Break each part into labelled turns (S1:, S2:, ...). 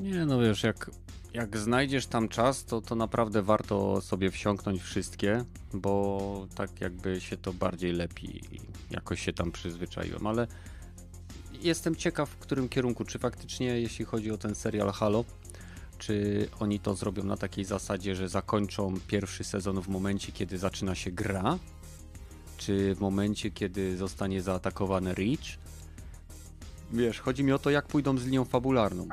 S1: Nie, no wiesz, jak, jak znajdziesz tam czas, to, to naprawdę warto sobie wsiąknąć wszystkie, bo tak jakby się to bardziej lepi i jakoś się tam przyzwyczaiłem, ale jestem ciekaw, w którym kierunku, czy faktycznie jeśli chodzi o ten serial Halo, czy oni to zrobią na takiej zasadzie, że zakończą pierwszy sezon w momencie, kiedy zaczyna się gra, czy w momencie, kiedy zostanie zaatakowany Reach. Wiesz, chodzi mi o to, jak pójdą z linią fabularną,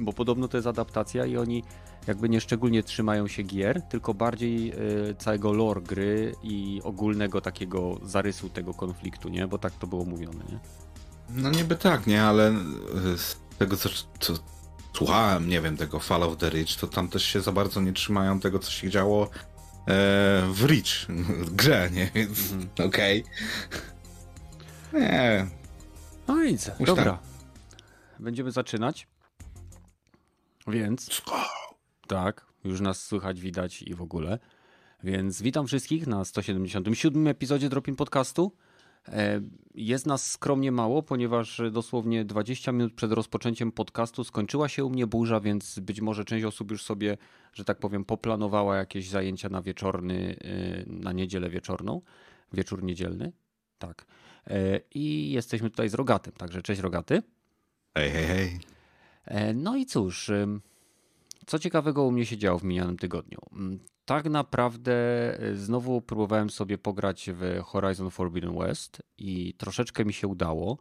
S1: bo podobno to jest adaptacja i oni jakby nie szczególnie trzymają się gier, tylko bardziej y, całego lore gry i ogólnego takiego zarysu tego konfliktu, nie? Bo tak to było mówione, nie?
S2: No niby tak, nie? Ale z tego, co, co słuchałem, nie wiem, tego Fall of the Rich, to tam też się za bardzo nie trzymają tego, co się działo e, w Rich, w grze, nie? Więc mm -hmm. okej. Okay. Nie.
S1: No nic, dobra. Będziemy zaczynać. Więc... Tak, już nas słychać, widać i w ogóle. Więc witam wszystkich na 177 epizodzie Dropin Podcastu. E, jest nas skromnie mało, ponieważ dosłownie 20 minut przed rozpoczęciem podcastu skończyła się u mnie burza, więc być może część osób już sobie, że tak powiem, poplanowała jakieś zajęcia na wieczorny, e, na niedzielę wieczorną, wieczór niedzielny. Tak. E, I jesteśmy tutaj z Rogatym, także cześć Rogaty.
S2: Hej, hej, hej.
S1: No i cóż, co ciekawego u mnie się działo w minionym tygodniu? Mm, tak naprawdę e, znowu próbowałem sobie pograć w Horizon Forbidden West i troszeczkę mi się udało.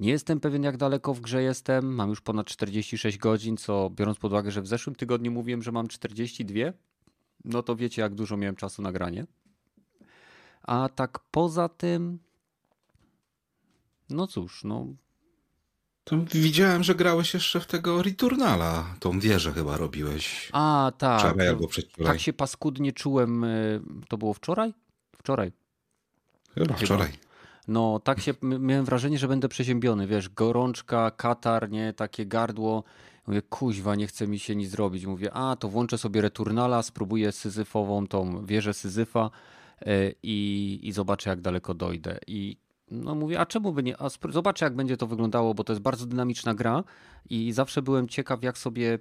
S1: Nie jestem pewien, jak daleko w grze jestem. Mam już ponad 46 godzin, co biorąc pod uwagę, że w zeszłym tygodniu mówiłem, że mam 42, no to wiecie, jak dużo miałem czasu na granie. A tak poza tym, no cóż, no
S2: to widziałem, że grałeś jeszcze w tego Returnala. Tą wieżę chyba robiłeś.
S1: A, tak.
S2: Wczoraj albo przedwczoraj.
S1: Tak się paskudnie czułem. Y, to było wczoraj? Wczoraj.
S2: Chyba, chyba. wczoraj.
S1: No, tak się, miałem wrażenie, że będę przeziębiony. Wiesz, gorączka, katar, nie, takie gardło. Mówię, kuźwa, nie chce mi się nic zrobić. Mówię, a, to włączę sobie Returnala, spróbuję syzyfową tą wieżę Syzyfa y, i, i zobaczę, jak daleko dojdę. I no mówię, a czemu by nie? A zobaczę, jak będzie to wyglądało, bo to jest bardzo dynamiczna gra i zawsze byłem ciekaw, jak sobie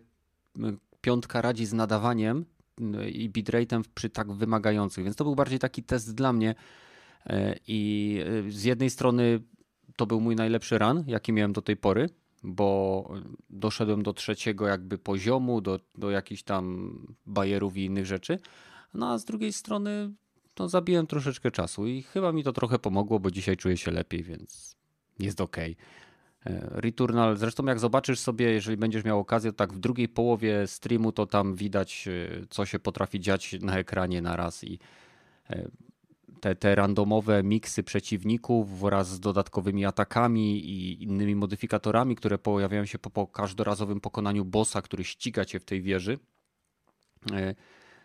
S1: piątka radzi z nadawaniem i bitrate'em przy tak wymagających, więc to był bardziej taki test dla mnie e, i e, z jednej strony to był mój najlepszy run, jaki miałem do tej pory, bo doszedłem do trzeciego jakby poziomu, do, do jakichś tam bajerów i innych rzeczy, no a z drugiej strony no, zabiłem troszeczkę czasu i chyba mi to trochę pomogło, bo dzisiaj czuję się lepiej, więc jest ok. E, Returnal, zresztą jak zobaczysz sobie, jeżeli będziesz miał okazję, tak w drugiej połowie streamu to tam widać, e, co się potrafi dziać na ekranie na raz i e, te, te randomowe miksy przeciwników wraz z dodatkowymi atakami i innymi modyfikatorami, które pojawiają się po, po każdorazowym pokonaniu bossa, który ściga cię w tej wieży,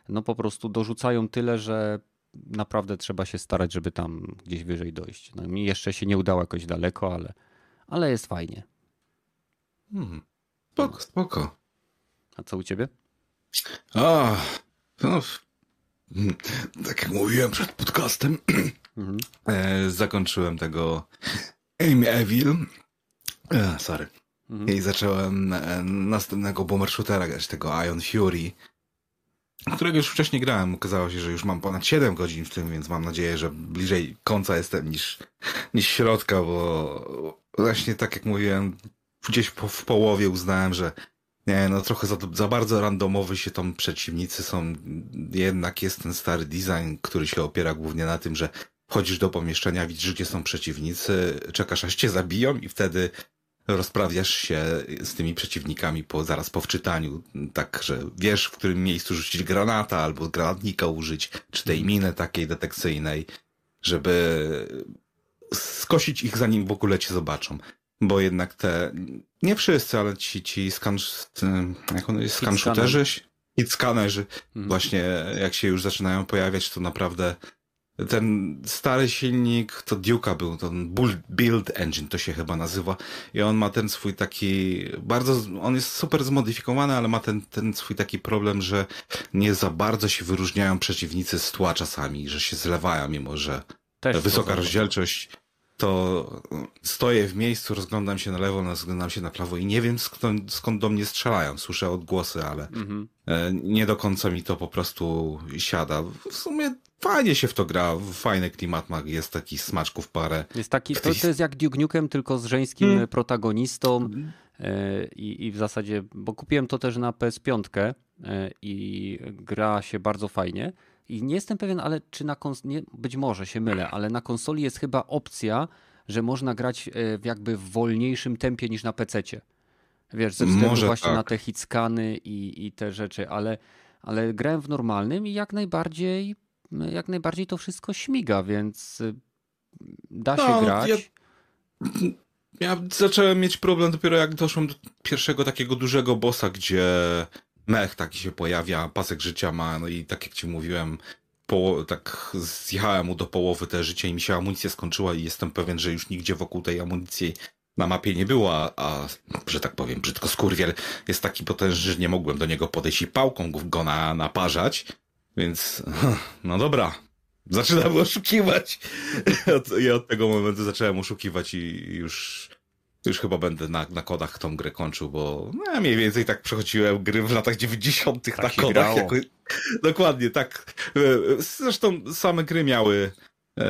S1: no po prostu dorzucają tyle, że naprawdę trzeba się starać, żeby tam gdzieś wyżej dojść. No, mi jeszcze się nie udało jakoś daleko, ale, ale jest fajnie.
S2: Hmm. Spoko, spoko.
S1: A co u ciebie?
S2: A, no, tak jak mówiłem przed podcastem, mhm. e, zakończyłem tego Aim Evil. E, sorry. Mhm. I zacząłem e, następnego boomer shootera grać, tego Ion Fury którego już wcześniej grałem. Okazało się, że już mam ponad 7 godzin w tym, więc mam nadzieję, że bliżej końca jestem niż, niż środka, bo właśnie tak jak mówiłem, gdzieś po, w połowie uznałem, że nie, no trochę za, za bardzo randomowy się tam przeciwnicy są. Jednak jest ten stary design, który się opiera głównie na tym, że wchodzisz do pomieszczenia, widzisz, gdzie są przeciwnicy, czekasz aż cię zabiją i wtedy rozprawiasz się z tymi przeciwnikami po, zaraz po wczytaniu, tak, że wiesz, w którym miejscu rzucić granata albo granatnika użyć, czy tej mhm. miny takiej detekcyjnej, żeby skosić ich zanim w ogóle cię zobaczą. Bo jednak te, nie wszyscy, ale ci, ci skan, jak on jest, skan shooterzy, hit scanerzy, mhm. właśnie jak się już zaczynają pojawiać, to naprawdę ten stary silnik to Duke'a był, ten Build Engine to się chyba nazywa i on ma ten swój taki bardzo, on jest super zmodyfikowany, ale ma ten, ten swój taki problem, że nie za bardzo się wyróżniają przeciwnicy z tła czasami, że się zlewają, mimo że Też wysoka rozdzielczość to to stoję w miejscu, rozglądam się na lewo, rozglądam się na prawo i nie wiem skąd, skąd do mnie strzelają. Słyszę odgłosy, ale mhm. E, nie do końca mi to po prostu siada. W sumie fajnie się w to gra, fajny klimat ma, jest taki smaczków parę.
S1: Jest taki, to, to jest jak Duke Nukem, tylko z żeńskim hmm. protagonistą e, i, i w zasadzie, bo kupiłem to też na PS5 e, i gra się bardzo fajnie. I nie jestem pewien, ale czy na konsoli, być może się mylę, ale na konsoli jest chyba opcja, że można grać w jakby w wolniejszym tempie niż na PC-cie. Wiesz, ze względu może właśnie tak. na te hitskany i, i te rzeczy, ale, ale grałem w normalnym i jak najbardziej jak najbardziej to wszystko śmiga, więc y, da się no, grać. Ja,
S2: ja zacząłem mieć problem dopiero jak doszłem do pierwszego takiego dużego bossa, gdzie mech taki się pojawia, pasek życia ma, no i tak jak ci mówiłem, po, tak zjechałem mu do połowy te życie i mi się amunicja skończyła i jestem pewien, że już nigdzie wokół tej amunicji na mapie nie było, a, a że tak powiem, brzydko skurwiel jest taki potężny, że nie mogłem do niego podejść i pałką go na, naparzać, więc no dobra, zaczynam oszukiwać. I od tego momentu zacząłem oszukiwać i już już chyba będę na, na kodach tą grę kończył, bo no, mniej więcej tak przechodziłem gry w latach 90. Tak na kodach. Jako... Dokładnie, tak. Zresztą same gry miały e,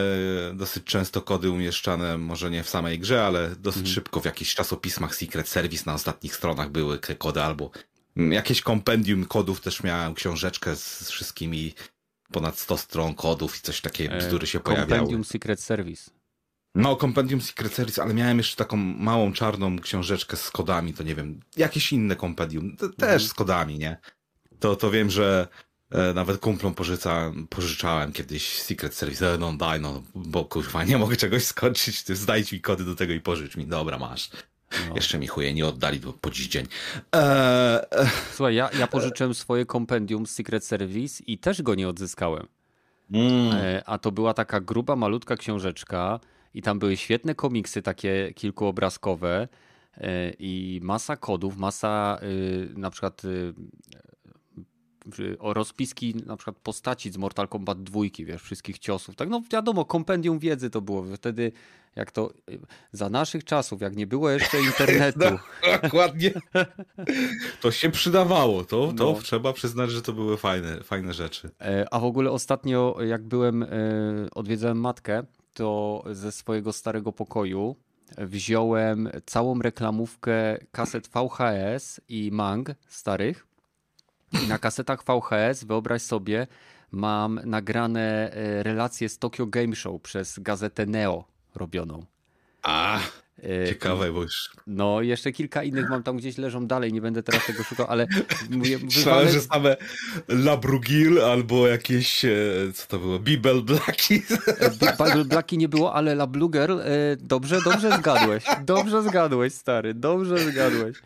S2: dosyć często kody umieszczane, może nie w samej grze, ale dosyć mhm. szybko w jakichś czasopismach Secret Service na ostatnich stronach były kody albo jakieś kompendium kodów też miałem, książeczkę z wszystkimi ponad 100 stron kodów i coś takie e, bzdury się pojawiały.
S1: Kompendium Secret Service.
S2: No, Compendium Secret Service, ale miałem jeszcze taką małą czarną książeczkę z kodami, to nie wiem, jakieś inne kompendium, też mhm. z kodami, nie? To, to wiem, że e, nawet kumplom pożyczałem kiedyś Secret Service, e, no daj, no, bo kurwa, nie mogę czegoś skończyć, ty znajdź mi kody do tego i pożycz mi, dobra, masz. No. Jeszcze mi chuje nie oddali po dziś dzień. Eee...
S1: Słuchaj, ja, ja pożyczyłem swoje kompendium z Secret Service i też go nie odzyskałem. Mm. E, a to była taka gruba, malutka książeczka, i tam były świetne komiksy, takie kilkuobrazkowe e, i masa kodów, masa y, na przykład y, rozpiski na przykład postaci z Mortal Kombat 2, wiesz, wszystkich ciosów. Tak, no wiadomo, kompendium wiedzy to było. Wtedy, jak to za naszych czasów, jak nie było jeszcze internetu. No,
S2: dokładnie. To się przydawało. To, to no. trzeba przyznać, że to były fajne, fajne rzeczy.
S1: E, a w ogóle ostatnio, jak byłem, e, odwiedzałem matkę, to ze swojego starego pokoju wziąłem całą reklamówkę kaset VHS i Mang starych. Na kasetach VHS, wyobraź sobie, mam nagrane e, relacje z Tokyo Game Show przez gazetę Neo robioną.
S2: A, Ciekawe, bo już...
S1: No, jeszcze kilka innych mam tam gdzieś leżą dalej, nie będę teraz tego szukał, ale
S2: mówię, Myślałem, że same Labrugil albo jakieś, e, co to było, Bibel Blacki.
S1: E, Bibel Blacki nie było, ale Labluger, dobrze, dobrze zgadłeś, dobrze zgadłeś, stary, dobrze zgadłeś.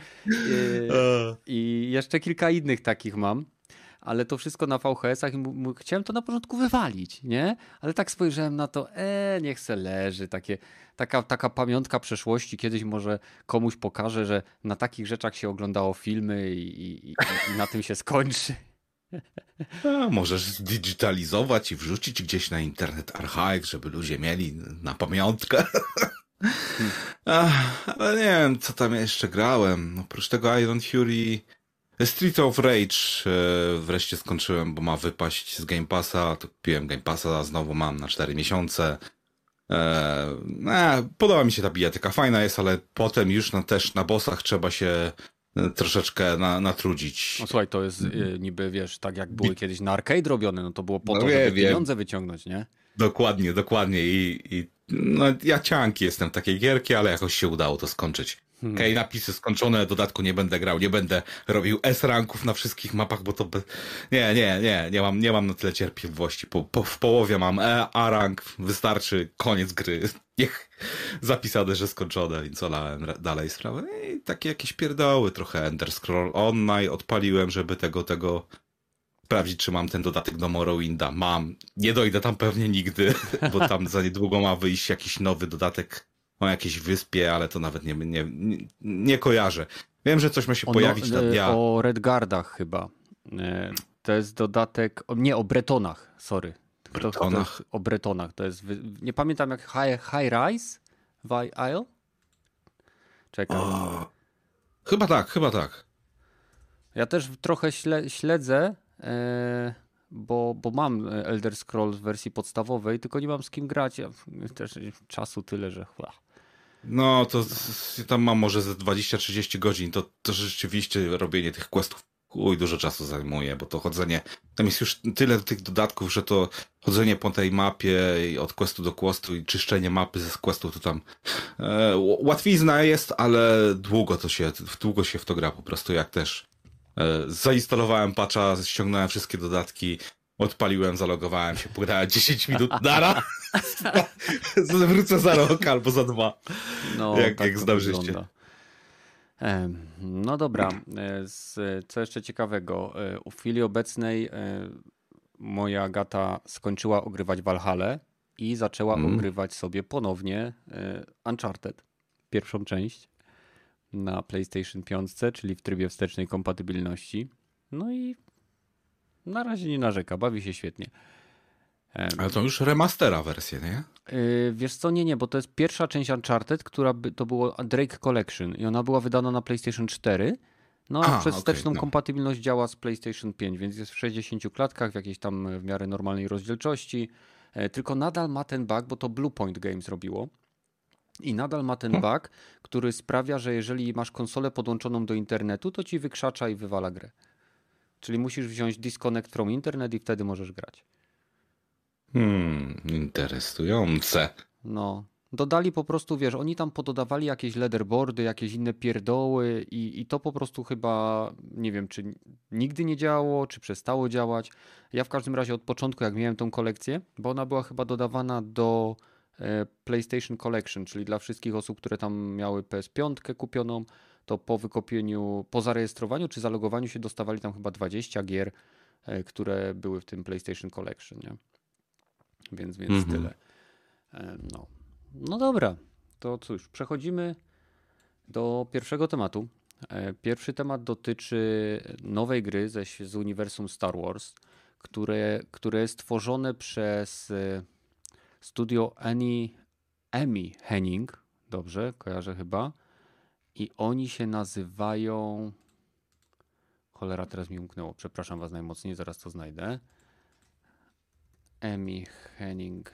S1: I jeszcze kilka innych takich mam ale to wszystko na VHS-ach i chciałem to na początku wywalić, nie? Ale tak spojrzałem na to, e, niech se leży, takie, taka, taka pamiątka przeszłości, kiedyś może komuś pokaże, że na takich rzeczach się oglądało filmy i, i, i na tym się skończy.
S2: A, możesz zdigitalizować i wrzucić gdzieś na internet archive, żeby ludzie mieli na pamiątkę. Ach, ale nie wiem, co tam jeszcze grałem. Oprócz tego Iron Fury Street of Rage e, wreszcie skończyłem, bo ma wypaść z Game Passa. To kupiłem Game Passa, znowu mam na 4 miesiące. Eee, podoba mi się ta bijatyka, fajna jest, ale potem już na, też na bossach trzeba się e, troszeczkę na, natrudzić.
S1: No słuchaj, to jest y, niby, wiesz, tak jak były kiedyś na arcade robione, no to było po no to, wie, żeby wiem. pieniądze wyciągnąć, nie?
S2: Dokładnie, dokładnie i, i no, ja cianki jestem w takiej gierki, ale jakoś się udało to skończyć. Hmm. Okej, okay, napisy skończone, dodatku nie będę grał, nie będę robił S-ranków na wszystkich mapach, bo to by... Nie, nie, nie, nie mam, nie mam na tyle cierpliwości. Po, po, w połowie mam E, A-rank, wystarczy, koniec gry. Niech zapisane, że skończone, więc olałem dalej sprawę. I takie jakieś pierdoły, trochę Ender Scroll Online odpaliłem, żeby tego, tego sprawdzić, czy mam ten dodatek do Morrowinda. Mam. Nie dojdę tam pewnie nigdy, bo tam za niedługo ma wyjść jakiś nowy dodatek o jakiejś wyspie, ale to nawet nie, nie, nie, kojarzę. Wiem, że coś ma się o, pojawić
S1: no,
S2: na dnia.
S1: O Redgardach chyba. E, to jest dodatek, nie, o Bretonach, sorry.
S2: Bretonach?
S1: To, to o Bretonach, to jest, nie pamiętam jak High, high Rise, Vi Isle? Czekaj. O,
S2: chyba tak, chyba tak.
S1: Ja też trochę śledzę, e, bo, bo mam Elder Scrolls w wersji podstawowej, tylko nie mam z kim grać. Ja też czasu tyle, że chła.
S2: No, to tam mam może ze 20-30 godzin, to, to rzeczywiście robienie tych questów uj, dużo czasu zajmuje, bo to chodzenie, tam jest już tyle tych dodatków, że to chodzenie po tej mapie od questu do questu i czyszczenie mapy ze questu to tam e, łatwizna jest, ale długo to się, długo się w to gra po prostu, jak też e, zainstalowałem patcha, ściągnąłem wszystkie dodatki, odpaliłem, zalogowałem się, pograłem 10 minut, dara, wrócę za rok albo za dwa, no, jak, tak jak zdążycie.
S1: No dobra, e, co jeszcze ciekawego. E, w chwili obecnej e, moja gata skończyła ogrywać Valhalla i zaczęła mm. ogrywać sobie ponownie Uncharted, pierwszą część na PlayStation 5, czyli w trybie wstecznej kompatybilności. No i na razie nie narzeka, bawi się świetnie.
S2: Ale to już remastera wersję, nie?
S1: Yy, wiesz co, nie, nie, bo to jest pierwsza część Uncharted, która by, to było Drake Collection i ona była wydana na PlayStation 4. No a, a przez wsteczną no. kompatybilność działa z PlayStation 5, więc jest w 60 klatkach, w jakiejś tam w miarę normalnej rozdzielczości. E, tylko nadal ma ten bug, bo to Bluepoint Games robiło. I nadal ma ten hmm. bug, który sprawia, że jeżeli masz konsolę podłączoną do internetu, to ci wykrzacza i wywala grę. Czyli musisz wziąć disconnect from internet i wtedy możesz grać.
S2: Hmm, interesujące.
S1: No. Dodali po prostu, wiesz, oni tam pododawali jakieś leaderboardy, jakieś inne pierdoły i, i to po prostu chyba, nie wiem, czy nigdy nie działało, czy przestało działać. Ja w każdym razie od początku, jak miałem tą kolekcję, bo ona była chyba dodawana do e, PlayStation Collection, czyli dla wszystkich osób, które tam miały PS5 kupioną, to po wykopieniu, po zarejestrowaniu czy zalogowaniu się dostawali tam chyba 20 gier, e, które były w tym PlayStation Collection, nie? Więc, więc mhm. tyle. E, no. no dobra, to cóż, przechodzimy do pierwszego tematu. E, pierwszy temat dotyczy nowej gry ze, z uniwersum Star Wars, które, które jest tworzone przez studio Annie, Amy Henning. Dobrze, kojarzę chyba. I oni się nazywają. Cholera, teraz mi umknęło. Przepraszam Was najmocniej, zaraz to znajdę. Emi Henning.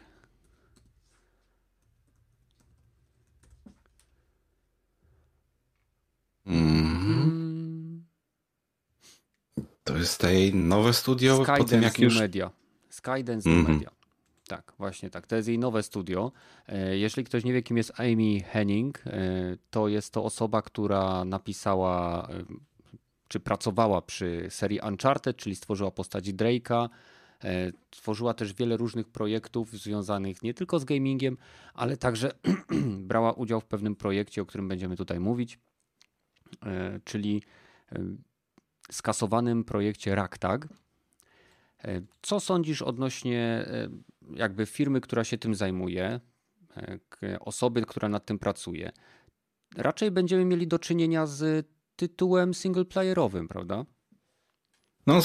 S2: Mm. To jest tej nowe studio
S1: Skydance po tym jak już... Media. Skydance mm -hmm. Media. Tak, właśnie tak. To jest jej nowe studio. E, jeśli ktoś nie wie, kim jest Amy Henning, e, to jest to osoba, która napisała e, czy pracowała przy serii Uncharted, czyli stworzyła postać Drake'a, tworzyła też wiele różnych projektów związanych nie tylko z gamingiem, ale także brała udział w pewnym projekcie, o którym będziemy tutaj mówić, czyli skasowanym projekcie Ragtag. Co sądzisz odnośnie jakby firmy, która się tym zajmuje, osoby, która nad tym pracuje? Raczej będziemy mieli do czynienia z tytułem singleplayerowym, prawda?
S2: No,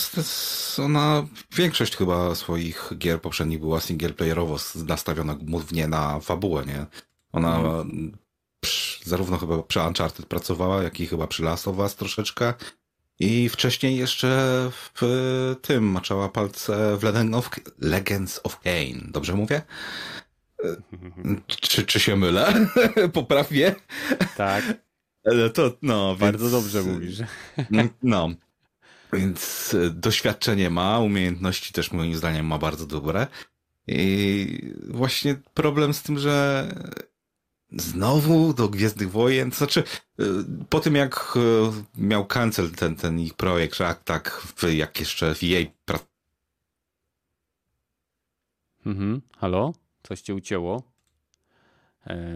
S2: ona większość chyba swoich gier poprzednich była singleplayerowo nastawiona głównie na fabułę, nie? Ona mm. przy, zarówno chyba przy Uncharted pracowała, jak i chyba przy Last of Us troszeczkę. I wcześniej jeszcze w tym maczała palce w Legend of, Legends of Kane. Dobrze mówię? Czy, czy się mylę? Poprawię?
S1: Tak.
S2: To, no,
S1: Bardzo więc, dobrze mówisz.
S2: No. Więc doświadczenie ma, umiejętności też moim zdaniem ma bardzo dobre. I właśnie problem z tym, że znowu do Gwiezdnych Wojen, znaczy e, po tym jak e, miał cancel ten, ten ich projekt, że tak, jak jeszcze jej
S1: Mhm, halo? Coś cię ucięło?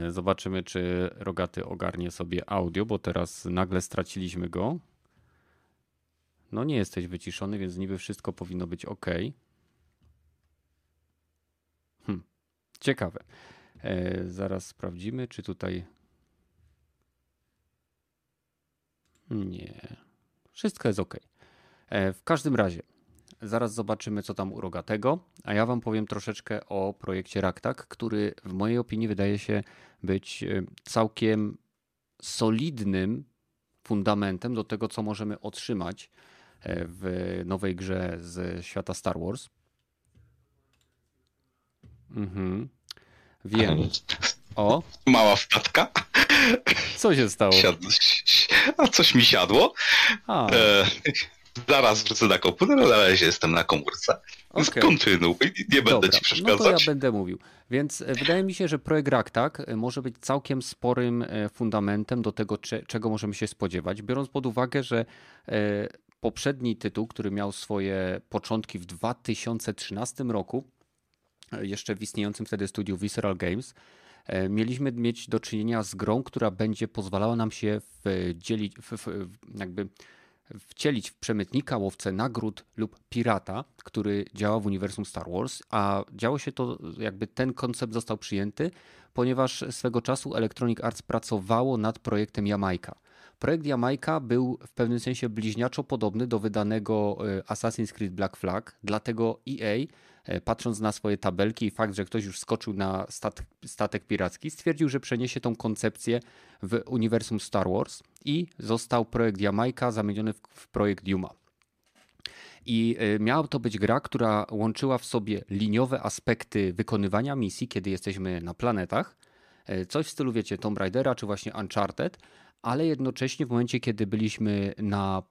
S1: Zobaczymy, czy Rogaty ogarnie sobie audio, bo teraz nagle straciliśmy go. No nie jesteś wyciszony, więc niby wszystko powinno być ok. Hm. Ciekawe. E, zaraz sprawdzimy, czy tutaj. Nie. Wszystko jest ok. E, w każdym razie, zaraz zobaczymy, co tam u Rogatego, a ja wam powiem troszeczkę o projekcie Raktak, który w mojej opinii wydaje się być e, całkiem solidnym fundamentem do tego, co możemy otrzymać w nowej grze z świata Star Wars. Mhm. Wiem. O.
S3: Mała wpadka.
S1: Co się stało?
S3: Siadło, a coś mi siadło. A. E, zaraz wrócę na komputer, ale na razie jestem na komórce. Okay. Kontynuuj, nie będę
S1: Dobra,
S3: ci przeszkadzać.
S1: No to ja będę mówił. Więc e, wydaje mi się, że projekt Raktak e, może być całkiem sporym e, fundamentem do tego, czego możemy się spodziewać, biorąc pod uwagę, że poprzedni tytuł, który miał swoje początki w 2013 roku, jeszcze w istniejącym wtedy studiu Visceral Games, mieliśmy mieć do czynienia z grą, która będzie pozwalała nam się wdzielić, w, w, jakby wcielić w przemytnika, łowcę nagród lub pirata, który działa w uniwersum Star Wars, a działo się to, jakby ten koncept został przyjęty, ponieważ swego czasu Electronic Arts pracowało nad projektem Jamajka. Projekt Jamajka był w pewnym sensie bliźniaczo podobny do wydanego e, Assassin's Creed Black Flag, dlatego EA E, patrząc na swoje tabelki i fakt, że ktoś już skoczył na stat statek piracki, stwierdził, że przeniesie tą koncepcję w uniwersum Star Wars i został projekt Jamajka zamieniony w, w projekt Yuma. I e, miała to być gra, która łączyła w sobie liniowe aspekty wykonywania misji, kiedy jesteśmy na planetach, e, coś w stylu, wiecie, Tomb Raidera czy właśnie Uncharted, ale jednocześnie w momencie, kiedy byliśmy na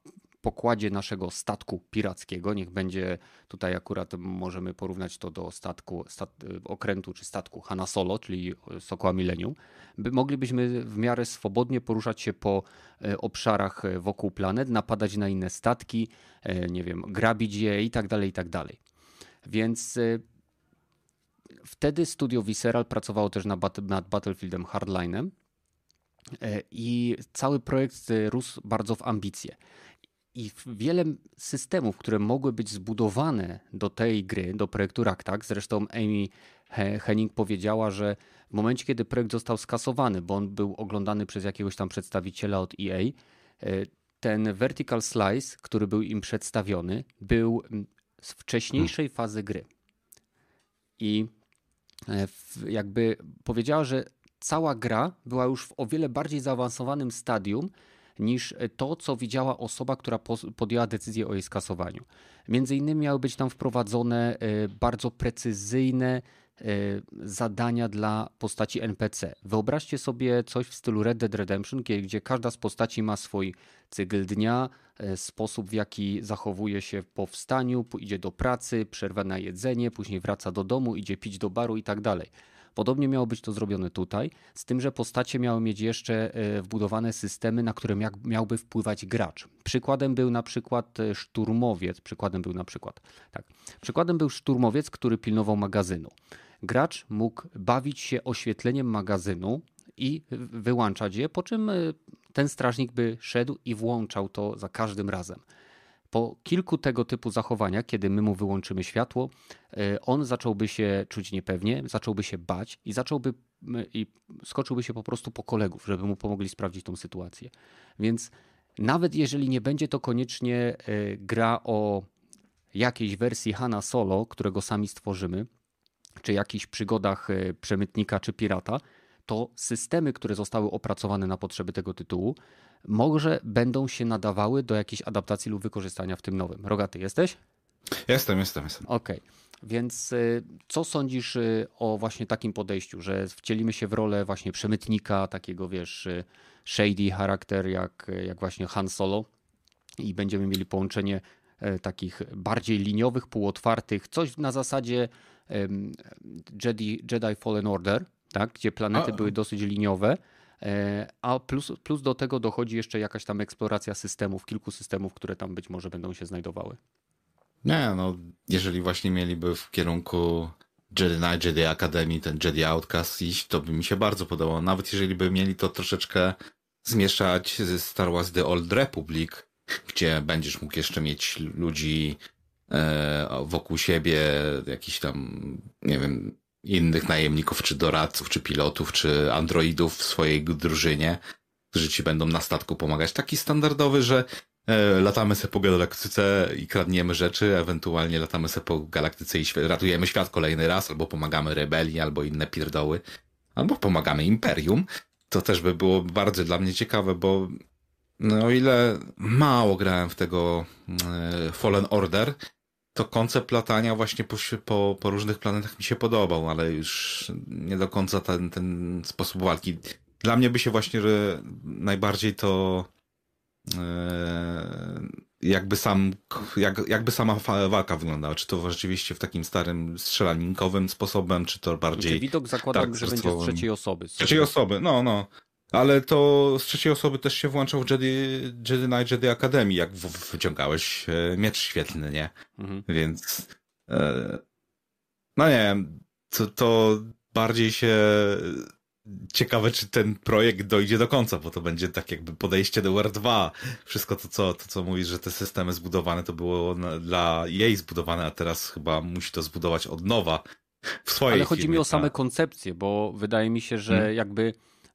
S1: pokładzie naszego statku pirackiego. Niech będzie tutaj akurat możemy porównać to do statku, stat, okrętu czy statku Hanna Solo, czyli Sokoła Millennium. By, moglibyśmy w miarę swobodnie poruszać się po e, obszarach wokół planet, napadać na inne statki, nie wiem, grabić je i tak dalej, i tak dalej. Więc wtedy studio Visceral pracowało też nad Battlefieldem Hardline'em i cały projekt rósł bardzo w ambicje. I wiele systemów, które mogły być zbudowane do tej gry, do projektu Raktak, zresztą Amy Henning powiedziała, że w momencie, kiedy projekt został skasowany, bo on był oglądany przez jakiegoś tam przedstawiciela od EA, e, ten vertical slice, który był im przedstawiony, był z wcześniejszej hmm. fazy gry. I e, jakby powiedziała, że cała gra była już w o wiele bardziej zaawansowanym stadium niż to, co widziała osoba, która podjęła decyzję o jej skasowaniu. Między innymi miały być tam wprowadzone e, bardzo precyzyjne e, zadania dla postaci NPC. Wyobraźcie sobie coś w stylu Red Dead Redemption, gdzie każda z postaci ma swój cykl dnia, e, sposób w jaki zachowuje się po wstaniu, idzie do pracy, przerwa na jedzenie, później wraca do domu, idzie pić do baru i tak dalej. Podobnie miało być to zrobione tutaj, z tym, że postacie miały mieć jeszcze e, wbudowane systemy, na które miałby wpływać gracz. Przykładem był na przykład e, szturmowiec, przykładem był na przykład, tak, przykładem był szturmowiec, który pilnował magazynu. Gracz mógł bawić się oświetleniem magazynu i wyłączać je, po czym e, ten strażnik by szedł i włączał to za każdym razem. Po kilku tego typu zachowaniach, kiedy my mu wyłączymy światło, e, on zacząłby się czuć niepewnie, zacząłby się bać i zacząłby i skoczyłby się po prostu po kolegów, żeby mu pomogli sprawdzić tą sytuację. Więc nawet jeżeli nie będzie to koniecznie e, gra o jakiejś wersji Hanna Solo, którego sami stworzymy, czy jakichś przygodach e, przemytnika czy pirata, to systemy, które zostały opracowane na potrzeby tego tytułu, może będą się nadawały do jakiejś adaptacji lub wykorzystania w tym nowym. Rogaty jesteś?
S2: Jestem, jestem, jestem.
S1: Okej. Okay. Więc y, co sądzisz y, o właśnie takim podejściu, że wcielimy się w rolę właśnie przemytnika, takiego wiesz, y, shady charakter jak, jak właśnie Han Solo i będziemy mieli połączenie takich bardziej liniowych, półotwartych, coś na zasadzie Jedi, Jedi Fallen Order, tak? gdzie planety A. były dosyć liniowe, e, a plus, plus do tego dochodzi jeszcze jakaś tam eksploracja systemów, kilku systemów, które tam być może będą się znajdowały.
S2: Nie, no jeżeli właśnie mieliby w kierunku Jedi Knight, Jedi Academy, ten Jedi Outcast iść, to by mi się bardzo podobało. Nawet jeżeli by mieli to troszeczkę zmieszać ze Star Wars The Old Republic, gdzie będziesz mógł jeszcze mieć ludzi e, wokół siebie, jakiś tam, nie wiem, innych najemników, czy doradców, czy pilotów, czy androidów w swojej drużynie, którzy ci będą na statku pomagać. Taki standardowy, że e, latamy sobie po galaktyce i kradniemy rzeczy, ewentualnie latamy sobie po galaktyce i ratujemy świat kolejny raz, albo pomagamy rebelii, albo inne pierdoły, albo pomagamy Imperium. To też by było bardzo dla mnie ciekawe, bo no, o ile mało grałem w tego e, Fallen Order, to koncept latania właśnie po, po, po, różnych planetach mi się podobał, ale już nie do końca ten, ten sposób walki. Dla mnie by się właśnie najbardziej to e, jakby sam, jak, jakby sama walka wyglądała. Czy to rzeczywiście w takim starym strzelaninkowym sposobem, czy to bardziej... Czy
S1: widok zakładam, tak, że będzie z trzeciej osoby.
S2: Z trzeciej osoby, no, no. Ale to z trzeciej osoby też się włączał w Jedi, Jedi Knight Jedi Academy, jak wyciągałeś e, miecz świetlny, nie? Mhm. Więc e, no nie wiem, to, to bardziej się ciekawe, czy ten projekt dojdzie do końca, bo to będzie tak jakby podejście do War 2. Wszystko to, co, to, co mówisz, że te systemy zbudowane, to było na, dla jej zbudowane, a teraz chyba musi to zbudować od nowa w swojej
S1: Ale chodzi
S2: firmie,
S1: mi o same koncepcje, bo wydaje mi się, że hmm. jakby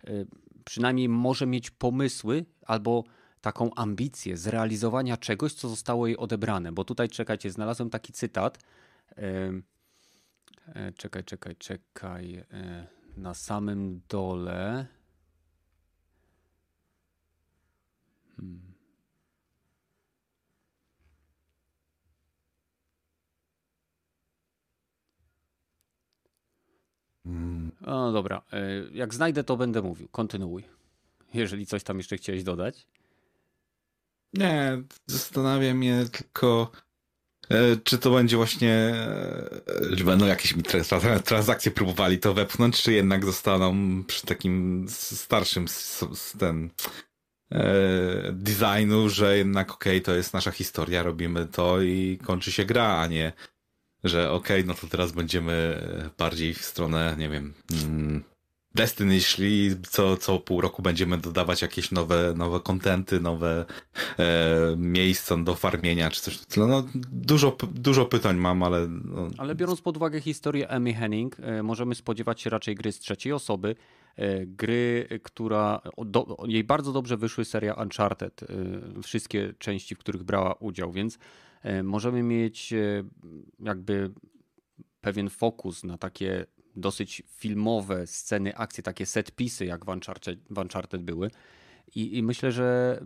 S1: y, przynajmniej może mieć pomysły albo taką ambicję zrealizowania czegoś, co zostało jej odebrane. Bo tutaj, czekajcie, znalazłem taki cytat. E, czekaj, czekaj, czekaj. E, na samym dole. Hmm. No dobra, e, jak znajdę, to będę mówił. Kontynuuj. Jeżeli coś tam jeszcze chciałeś dodać.
S2: Nie, zastanawia mnie tylko, e, czy to będzie właśnie, e, będą jakieś transakcje próbowali to wepchnąć, czy jednak zostaną przy takim starszym ten designu, że jednak okej, okay, to jest nasza historia, robimy to i kończy się gra, a nie że okej, okay, no to teraz będziemy bardziej w stronę, nie wiem, mm, Destiny szli, co, co pół roku będziemy dodawać jakieś nowe, nowe kontenty, nowe e, miejsca do farmienia czy coś. No, dużo, dużo pytań mam, ale... No.
S1: Ale biorąc pod uwagę historię Emmy Henning, e, możemy spodziewać się raczej gry z trzeciej osoby, e, gry, która do, jej bardzo dobrze wyszły seria Uncharted, e, wszystkie części, w których brała udział, więc E, możemy mieć e, jakby pewien fokus na takie dosyć filmowe sceny akcji, takie setpisy jak w Uncharted, w Uncharted były. I, I, myślę, że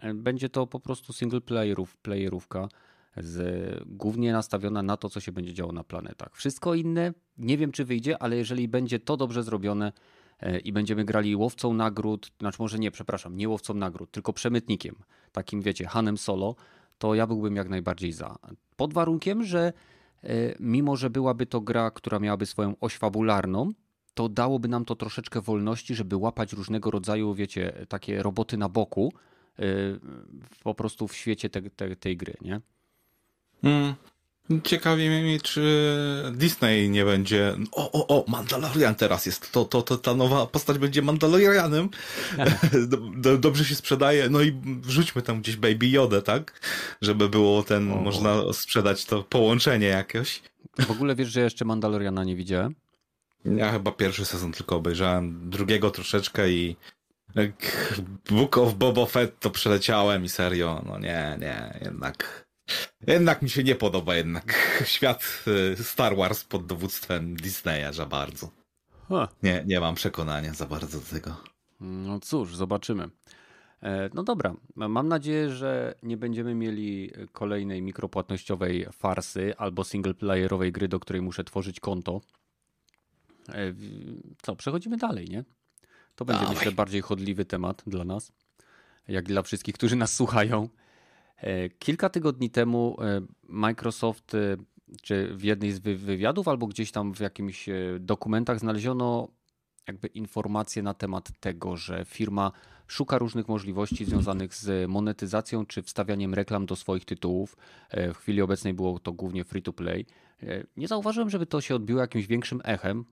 S1: e, będzie to po prostu single playerów, playerówka z, głównie nastawiona na to, co się będzie działo na planetach. Wszystko inne nie wiem, czy wyjdzie, ale jeżeli będzie to dobrze zrobione i będziemy grali łowcą nagród, znaczy może nie, przepraszam, nie łowcą nagród, tylko przemytnikiem, takim wiecie, Hanem Solo, to ja byłbym jak najbardziej za. Pod warunkiem, że e, mimo, że byłaby to gra, która miałaby swoją oś fabularną, to dałoby nam to troszeczkę wolności, żeby łapać różnego rodzaju, wiecie, takie roboty na boku, e, po prostu w świecie te, te, tej gry, nie?
S2: Mm, Ciekawi mnie, czy Disney nie będzie. O, o, o, Mandalorian teraz jest. To, to, to ta nowa postać będzie Mandalorianem. Dobrze się sprzedaje. No i wrzućmy tam gdzieś Baby Yoda, tak? Żeby było ten, o. można sprzedać to połączenie jakieś.
S1: W ogóle wiesz, że jeszcze Mandaloriana nie widziałem?
S2: Ja chyba pierwszy sezon tylko obejrzałem, drugiego troszeczkę i Book of Boba Fett to przeleciałem i serio, no nie, nie, jednak jednak mi się nie podoba jednak świat y, Star Wars pod dowództwem Disneya za bardzo. Nie, nie mam przekonania za bardzo do tego.
S1: No cóż, zobaczymy. E, no dobra, mam nadzieję, że nie będziemy mieli kolejnej mikropłatnościowej farsy albo singleplayerowej gry, do której muszę tworzyć konto. E, co, przechodzimy dalej, nie? To będzie Dawaj. myślę bardziej chodliwy temat dla nas, jak dla wszystkich, którzy nas słuchają. E, kilka tygodni temu e, Microsoft, e, czy w jednej z wywiadów, albo gdzieś tam w jakimś dokumentach znaleziono jakby informacje na temat tego, że firma szuka różnych możliwości związanych z monetyzacją czy wstawianiem reklam do swoich tytułów. W chwili obecnej było to głównie free to play. Nie zauważyłem, żeby to się odbiło jakimś większym echem.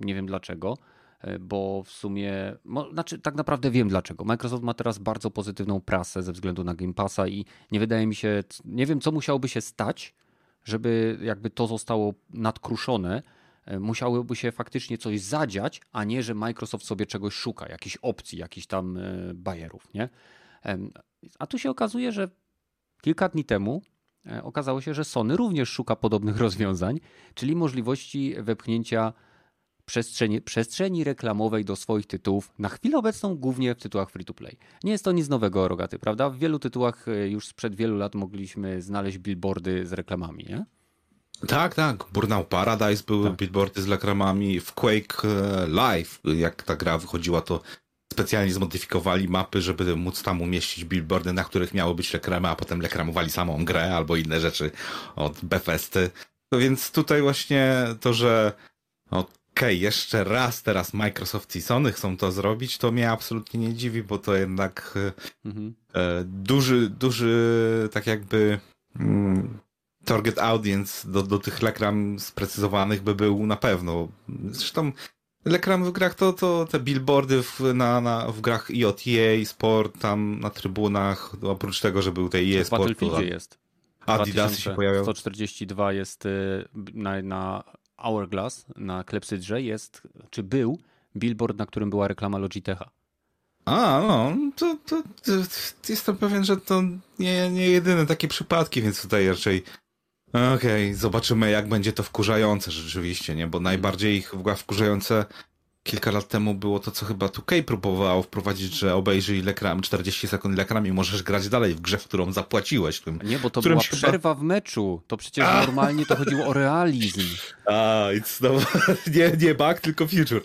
S1: Nie wiem dlaczego. E, bo w sumie, znaczy tak naprawdę wiem dlaczego. Microsoft ma teraz bardzo pozytywną prasę ze względu na Game Passa i nie wydaje mi się, nie wiem co musiałoby się stać, żeby jakby to zostało nadkruszone. E, musiałoby się faktycznie coś zadziać, a nie, że Microsoft sobie czegoś szuka, jakichś opcji, jakichś tam e, bajerów, nie? A tu się okazuje, że kilka dni temu okazało się, że Sony również szuka podobnych rozwiązań, czyli możliwości wepchnięcia przestrzeni, przestrzeni reklamowej do swoich tytułów, na chwilę obecną głównie w tytułach free-to-play. Nie jest to nic nowego, Rogaty, prawda? W wielu tytułach e, już sprzed wielu lat mogliśmy znaleźć billboardy z reklamami, nie?
S2: Tak, tak. Burnout Paradise były tak. billboardy z reklamami. W Quake e, Live, jak ta gra wychodziła, to specjalnie zmodyfikowali mapy, żeby móc tam umieścić billboardy, na których miało być reklamy, a potem reklamowali samą grę albo inne rzeczy od Bethesdy. No więc tutaj właśnie to, że okej, jeszcze raz teraz Microsoft i Sony chcą to zrobić, to mnie absolutnie nie dziwi, bo to jednak e, mhm. e, duży, duży tak jakby mm, target audience do, do tych reklam sprecyzowanych by był na pewno. Zresztą reklam w grach to, to te billboardy w, na, na, w grach IOTA, sport, tam na trybunach, oprócz tego, że był tej EA Sport.
S1: W Battlefieldzie jest.
S2: Adidasy się pojawiają.
S1: 142 jest y, na, na Hourglass, na Klepsydrze jest, czy był billboard, na którym była reklama Logitecha.
S2: A, no, to, to, to, jestem pewien, że to nie, nie jedyne takie przypadki, więc tutaj raczej Okej, okay, zobaczymy jak będzie to wkurzające rzeczywiście, nie? Bo najbardziej chyba wkurzające kilka lat temu było to, co chyba 2K próbowało wprowadzić, że obejrzyj lekram 40 sekund lekram i możesz grać dalej w grze, w którą zapłaciłeś. Którym,
S1: nie, bo to była przerwa w meczu. To przecież A. normalnie to chodziło o realizm.
S2: A, no, nie, nie bug, tylko future.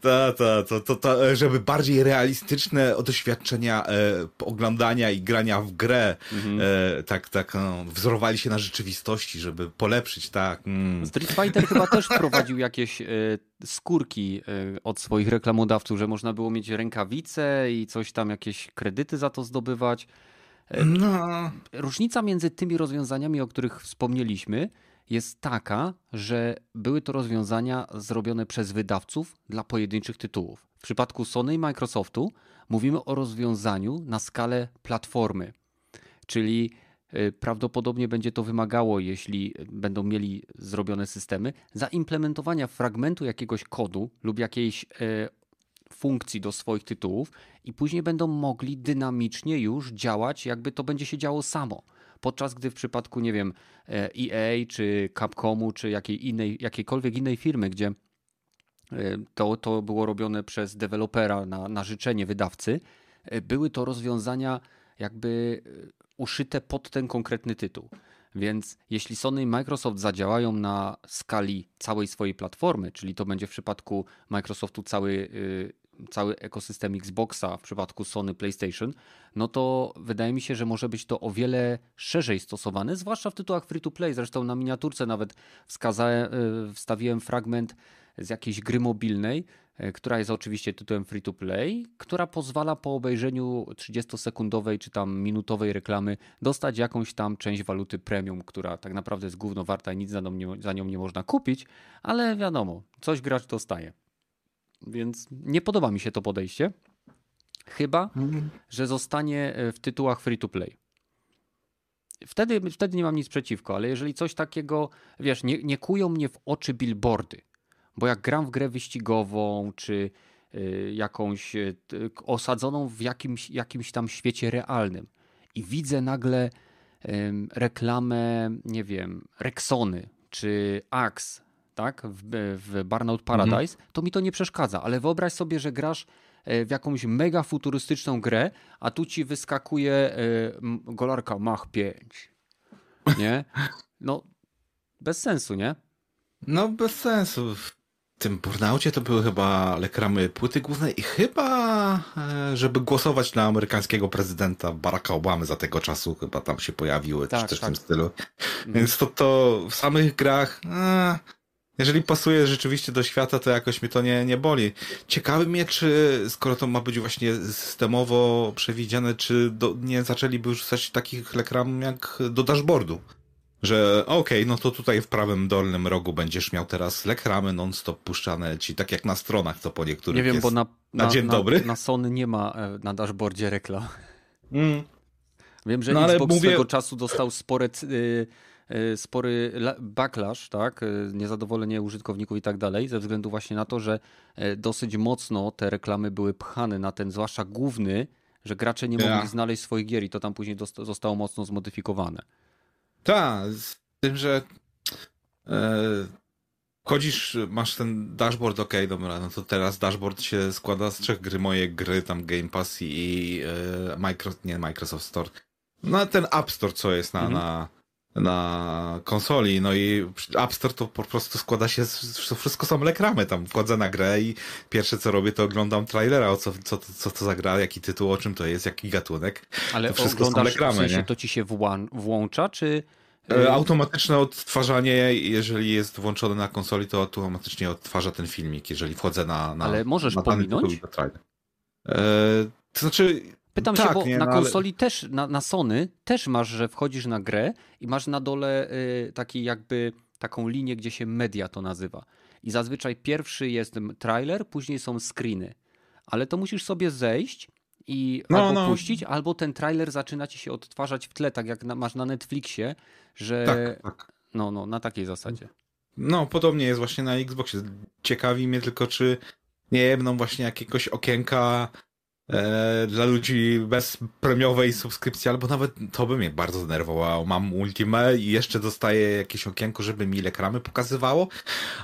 S2: Ta, ta, to, to, to, żeby bardziej realistyczne doświadczenia e, oglądania i grania w grę mhm. e, tak, tak no, wzorowali się na rzeczywistości, żeby polepszyć, tak. Mm.
S1: Street Fighter chyba też wprowadził jakieś e, skórki e, od swoich reklamodawców, że można było mieć rękawice i coś tam, jakieś kredyty za to zdobywać. E, no. Różnica między tymi rozwiązaniami, o których wspomnieliśmy, jest taka, że były to rozwiązania zrobione przez wydawców dla pojedynczych tytułów. W przypadku Sony i Microsoftu mówimy o rozwiązaniu na skalę platformy, czyli prawdopodobnie będzie to wymagało, jeśli będą mieli zrobione systemy, zaimplementowania fragmentu jakiegoś kodu lub jakiejś y, funkcji do swoich tytułów i później będą mogli dynamicznie już działać, jakby to będzie się działo samo. Podczas gdy w przypadku, nie wiem, EA y, czy Capcomu, czy jakiej innej, jakiejkolwiek innej firmy, gdzie to, to było robione przez dewelopera na, na życzenie wydawcy, były to rozwiązania jakby uszyte pod ten konkretny tytuł. Więc jeśli Sony i Microsoft zadziałają na skali całej swojej platformy, czyli to będzie w przypadku Microsoftu cały, yy, cały ekosystem Xboxa, w przypadku Sony PlayStation, no to wydaje mi się, że może być to o wiele szerzej stosowane, zwłaszcza w tytułach free to play. Zresztą na miniaturce nawet wskazałem, yy, wstawiłem fragment z jakiejś gry mobilnej, E, która jest oczywiście tytułem free to play, która pozwala po obejrzeniu 30-sekundowej czy tam minutowej reklamy dostać jakąś tam część waluty premium, która tak naprawdę jest gówno warta i nic za nią nie, za nią nie można kupić, ale wiadomo, coś gracz dostaje. Więc nie podoba mi się to podejście. Chyba, mhm. że zostanie e, w tytułach free to play. Wtedy, wtedy nie mam nic przeciwko, ale jeżeli coś takiego, wiesz, nie, nie kują mnie w oczy billboardy, bo jak gram w grę wyścigową, czy y, jakąś y, osadzoną w jakimś, jakimś tam świecie realnym i widzę nagle reklamę, nie wiem, Rexony czy Axe, tak, w, w Burnout Paradise, mhm. to mi to nie przeszkadza, ale wyobraź sobie, że grasz e, w jakąś mega futurystyczną grę, a tu ci wyskakuje e, golarka Mach 5. Nie? No, bez sensu, nie?
S2: No, bez sensu tym burnaucie to były chyba lekramy płyty głównej i chyba, e, żeby głosować na amerykańskiego prezydenta Baracka Obamy za tego czasu, chyba tam się pojawiły, tak, czy coś tak. w tym stylu. Mhm. Więc to, to w samych grach, a, jeżeli pasuje rzeczywiście do świata, to jakoś mnie to nie, nie boli. Ciekawy mnie, czy skoro to ma być właśnie systemowo przewidziane, czy do, nie zaczęliby już rzucać takich lekram jak do dashboardu że okej, okay, no to tutaj w prawym dolnym rogu będziesz miał teraz lekramy non-stop puszczane ci, tak jak na stronach, co po niektórych
S1: Nie wiem,
S2: jest.
S1: bo na,
S2: na, na dzień
S1: na,
S2: dobry.
S1: Na Sony nie ma e, na dashboardzie reklam. Mm. Wiem, że no, Xbox mówię... swego czasu dostał spore, y, y, spory backlash, tak, y, niezadowolenie użytkowników i tak dalej, ze względu właśnie na to, że dosyć mocno te reklamy były pchane na ten, zwłaszcza główny że gracze nie mogli znaleźć swoich gier i to tam później zostało mocno zmodyfikowane.
S2: Tak, z tym, że e, chodzisz, masz ten dashboard, ok, dobra, no to teraz dashboard się składa z trzech gry, moje gry, tam Game Pass i e, Microsoft, nie Microsoft Store. No ten App Store, co jest na, mhm. na, na konsoli, no i App Store to po prostu składa się, z, to wszystko są reklamy, tam wchodzę na grę i pierwsze co robię to oglądam trailera, o co, co, co to za gra, jaki tytuł, o czym to jest, jaki gatunek.
S1: Ale to wszystko są reklamy, w sensie, nie? to ci się włącza, czy
S2: E, automatyczne odtwarzanie, jeżeli jest włączone na konsoli, to automatycznie odtwarza ten filmik, jeżeli wchodzę na. na
S1: ale możesz na pominąć?
S2: E, to znaczy.
S1: Pytam tak, się, bo nie, na no, konsoli ale... też, na, na Sony też masz, że wchodzisz na grę i masz na dole y, taki jakby taką linię, gdzie się media to nazywa. I zazwyczaj pierwszy jest trailer, później są screeny. Ale to musisz sobie zejść i no, albo no. puścić, albo ten trailer zaczyna ci się odtwarzać w tle, tak jak na, masz na Netflixie, że tak, tak. no, no, na takiej zasadzie.
S2: No, podobnie jest właśnie na Xboxie. Ciekawi mnie tylko, czy nie jedną właśnie jakiegoś okienka e, dla ludzi bez premiowej subskrypcji, albo nawet to by mnie bardzo zdenerwowało. Mam Ultimate i jeszcze dostaję jakieś okienko, żeby mi reklamy pokazywało,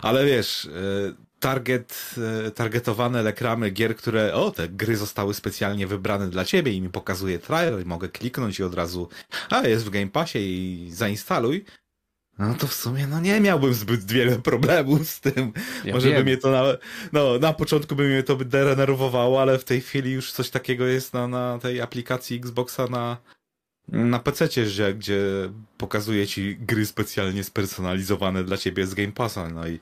S2: ale wiesz, e, target, e, targetowane reklamy gier, które, o, te gry zostały specjalnie wybrane dla ciebie i mi pokazuje trailer mogę kliknąć i od razu, a, jest w Game Passie i zainstaluj. No to w sumie, no nie miałbym zbyt wiele problemów z tym. Ja Może wiem. by mnie to na, no, na początku by mnie to denerwowało, ale w tej chwili już coś takiego jest na, na tej aplikacji Xboxa na, na PC, gdzie, gdzie pokazuje ci gry specjalnie spersonalizowane dla ciebie z Game Passa. No i...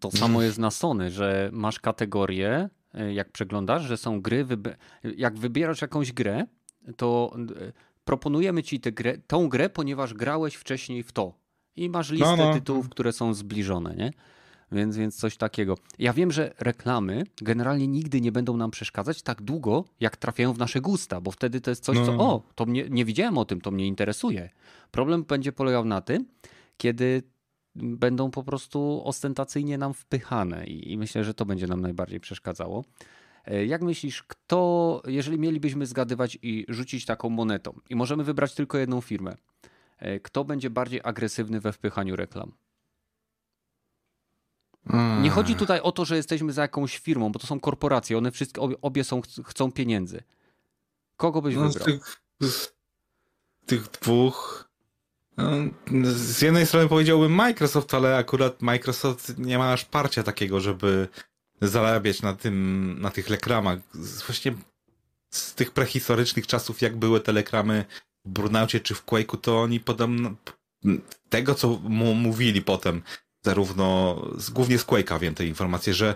S1: To samo jest na Sony, że masz kategorie, jak przeglądasz, że są gry, jak wybierasz jakąś grę, to e, proponujemy ci tę grę, tą grę, ponieważ grałeś wcześniej w to. I masz listę no, no. tytułów, które są zbliżone, nie? Więc, więc coś takiego. Ja wiem, że reklamy generalnie nigdy nie będą nam przeszkadzać tak długo, jak trafiają w nasze gusta, bo wtedy to jest coś, no. co o, to mnie, nie widziałem o tym, to mnie interesuje. Problem będzie polegał na tym, kiedy będą po prostu ostentacyjnie nam wpychane i, i myślę, że to będzie nam najbardziej przeszkadzało. E, jak myślisz, kto, jeżeli mielibyśmy zgadywać i rzucić taką monetą i możemy wybrać tylko jedną firmę, kto będzie bardziej agresywny we wpychaniu reklam? Hmm. Nie chodzi tutaj o to, że jesteśmy za jakąś firmą, bo to są korporacje, one wszystkie, obie, są, chcą pieniędzy. Kogo byś no, wybrał?
S2: Z tych, tych dwóch no, z jednej strony powiedziałbym Microsoft, ale akurat Microsoft nie ma aż parcia takiego, żeby zarabiać na tym, na tych reklamach. Właśnie z tych prehistorycznych czasów, jak były te reklamy w Burnaucie czy w Quake'u, to oni podobno tego, co mu mówili potem, zarówno, głównie z Quake'a wiem te informacje, że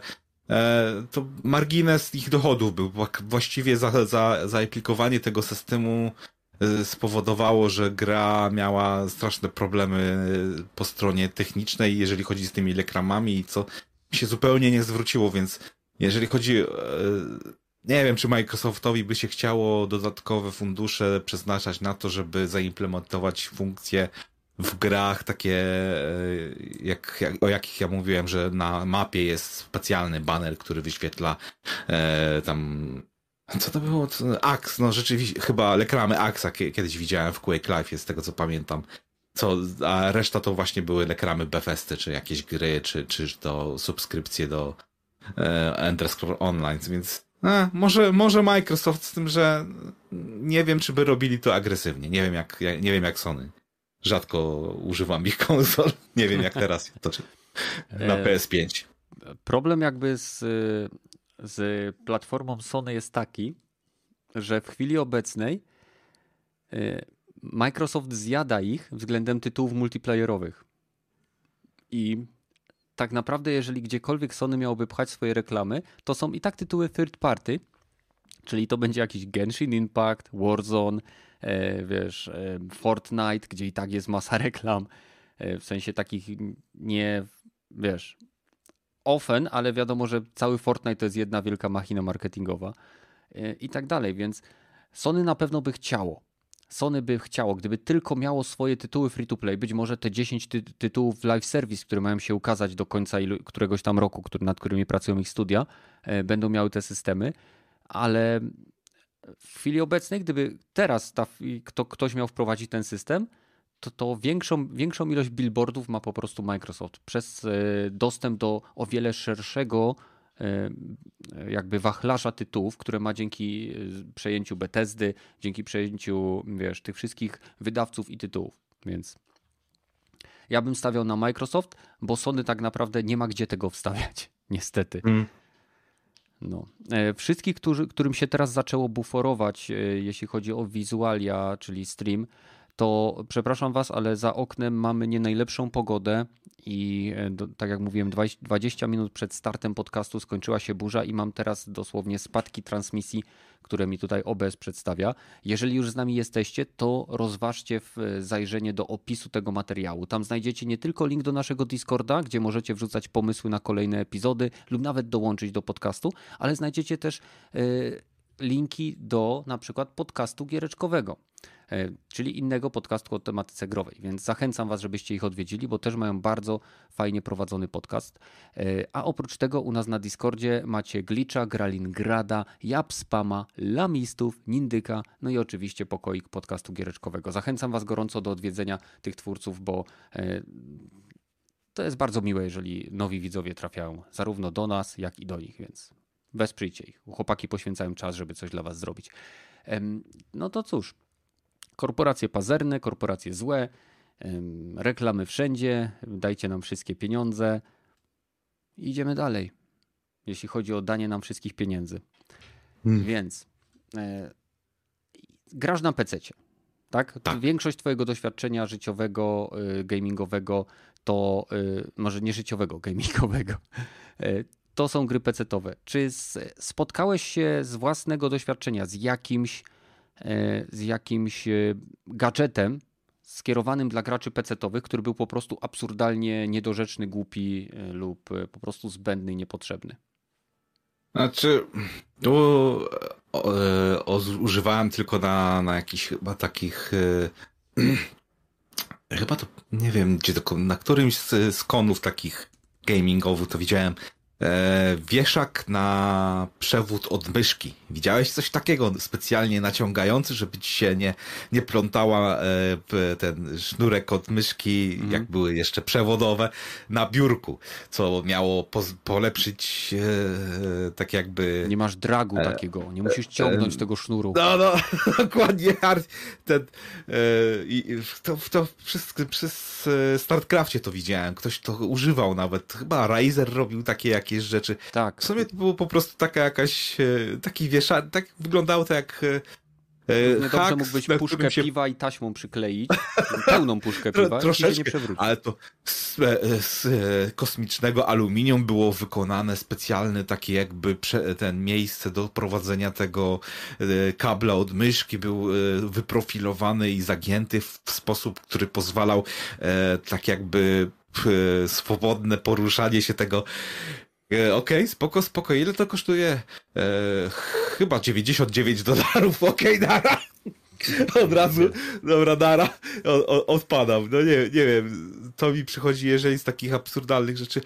S2: e, to margines ich dochodów był. Właściwie za, za, zaaplikowanie tego systemu e, spowodowało, że gra miała straszne problemy po stronie technicznej, jeżeli chodzi z tymi reklamami, co się zupełnie nie zwróciło, więc jeżeli chodzi. Nie wiem, czy Microsoftowi by się chciało dodatkowe fundusze przeznaczać na to, żeby zaimplementować funkcje w grach takie, e, jak, jak, o jakich ja mówiłem, że na mapie jest specjalny banner, który wyświetla e, tam co to było? Axe, no rzeczywiście, chyba reklamy Axa kiedyś widziałem w Quake Life, z tego co pamiętam. Co, a reszta to właśnie były reklamy Bethesdy, czy jakieś gry, czy, czy to subskrypcje do e, Online, więc e, może, może Microsoft z tym, że nie wiem, czy by robili to agresywnie. Nie wiem jak, nie wiem jak Sony rzadko używam ich konsol. Nie wiem, jak teraz to na e, PS5.
S1: Problem jakby z, z platformą Sony jest taki, że w chwili obecnej e, Microsoft zjada ich względem tytułów multiplayerowych. I tak naprawdę, jeżeli gdziekolwiek Sony miałoby pchać swoje reklamy, to są i tak tytuły third party, czyli to będzie jakiś Genshin Impact, Warzone, E, wiesz, e, Fortnite, gdzie i tak jest masa reklam, e, w sensie takich nie, wiesz, often, ale wiadomo, że cały Fortnite to jest jedna wielka machina marketingowa i tak dalej, więc Sony na pewno by chciało. Sony by chciało, gdyby tylko miało swoje tytuły free to play, być może te 10 ty tytułów live service, które mają się ukazać do końca któregoś tam roku, który, nad którymi pracują ich studia, będą miały te systemy, ale w chwili obecnej, gdyby teraz ta, kto, ktoś miał wprowadzić ten system, to, to większą, większą ilość billboardów ma po prostu Microsoft. Przez e, dostęp do o wiele szerszego e, jakby wachlarza tytułów, które ma dzięki e, przejęciu Bethesdy, dzięki przejęciu, wiesz, tych wszystkich wydawców i tytułów. Więc ja bym stawiał na Microsoft, bo Sony tak naprawdę nie ma gdzie tego wstawiać, niestety. Mm. No. Wszystkich, którzy, którym się teraz zaczęło buforować, jeśli chodzi o wizualia, czyli stream, to przepraszam Was, ale za oknem mamy nie najlepszą pogodę i e, do, tak jak mówiłem, 20 minut przed startem podcastu skończyła się burza i mam teraz dosłownie spadki transmisji, które mi tutaj OBS przedstawia. Jeżeli już z nami jesteście, to rozważcie e, zajrzenie do opisu tego materiału. Tam znajdziecie nie tylko link do naszego Discorda, gdzie możecie wrzucać pomysły na kolejne epizody lub nawet dołączyć do podcastu, ale znajdziecie też yy, linki do na przykład podcastu giereczkowego. E, czyli innego podcastu o tematyce growej. Więc zachęcam Was, żebyście ich odwiedzili, bo też mają bardzo fajnie prowadzony podcast. E, a oprócz tego u nas na Discordzie macie Glitcha, Gralingrada, Japspama, Lamistów, Nindyka, no i oczywiście pokoik podcastu giereczkowego. Zachęcam Was gorąco do odwiedzenia tych twórców, bo e, to jest bardzo miłe, jeżeli nowi widzowie trafiają zarówno do nas, jak i do nich, więc wesprzyjcie ich. Chłopaki poświęcają czas, żeby coś dla Was zrobić. No to cóż, Korporacje pazerne, korporacje złe, reklamy wszędzie, dajcie nam wszystkie pieniądze. Idziemy dalej, jeśli chodzi o danie nam wszystkich pieniędzy. Hmm. Więc e, grasz na PC. Tak? tak? Większość Twojego doświadczenia życiowego, y, gamingowego to, y, może nie życiowego, gamingowego, y, to są gry PC-owe. Czy spotkałeś się z własnego doświadczenia z jakimś z jakimś e, gadżetem skierowanym dla graczy PC-owych, który był po prostu absurdalnie niedorzeczny, głupi e, lub po prostu zbędny i niepotrzebny.
S2: Znaczy, tu o, o, używałem tylko na, na jakichś chyba takich. chyba to nie wiem, gdzie na którymś z, z konów takich gamingowych to widziałem e, wieszak na przewód od myszki. Widziałeś coś takiego specjalnie naciągający, żeby ci się nie, nie plątała e, ten sznurek od myszki, mm. jak były jeszcze przewodowe, na biurku, co miało polepszyć e, tak jakby...
S1: Nie masz dragu e, takiego, nie musisz ciągnąć tego sznuru.
S2: No, no, dokładnie. Ten, e, to, to przez, przez e, StartCraftie to widziałem. Ktoś to używał nawet. Chyba Razer robił takie jakieś rzeczy.
S1: Tak.
S2: W sumie to było po prostu taka jakaś, e, taki wieszak, tak wyglądało to jak
S1: Równie dobrze mógłbyś puszkę się... piwa i taśmą przykleić, pełną puszkę piwa Troszeczkę, i się nie przewróci.
S2: Ale to z, z, kosmicznego aluminium było wykonane specjalne takie jakby prze, ten miejsce do prowadzenia tego kabla od myszki był wyprofilowany i zagięty w sposób, który pozwalał tak jakby swobodne poruszanie się tego E, okej, okay, spoko, spoko. Ile to kosztuje? E, chyba 99 dolarów. Okej, okay, dara. Od razu, dobra, dara. O, odpadam. No nie, nie wiem. To mi przychodzi, jeżeli z takich absurdalnych rzeczy.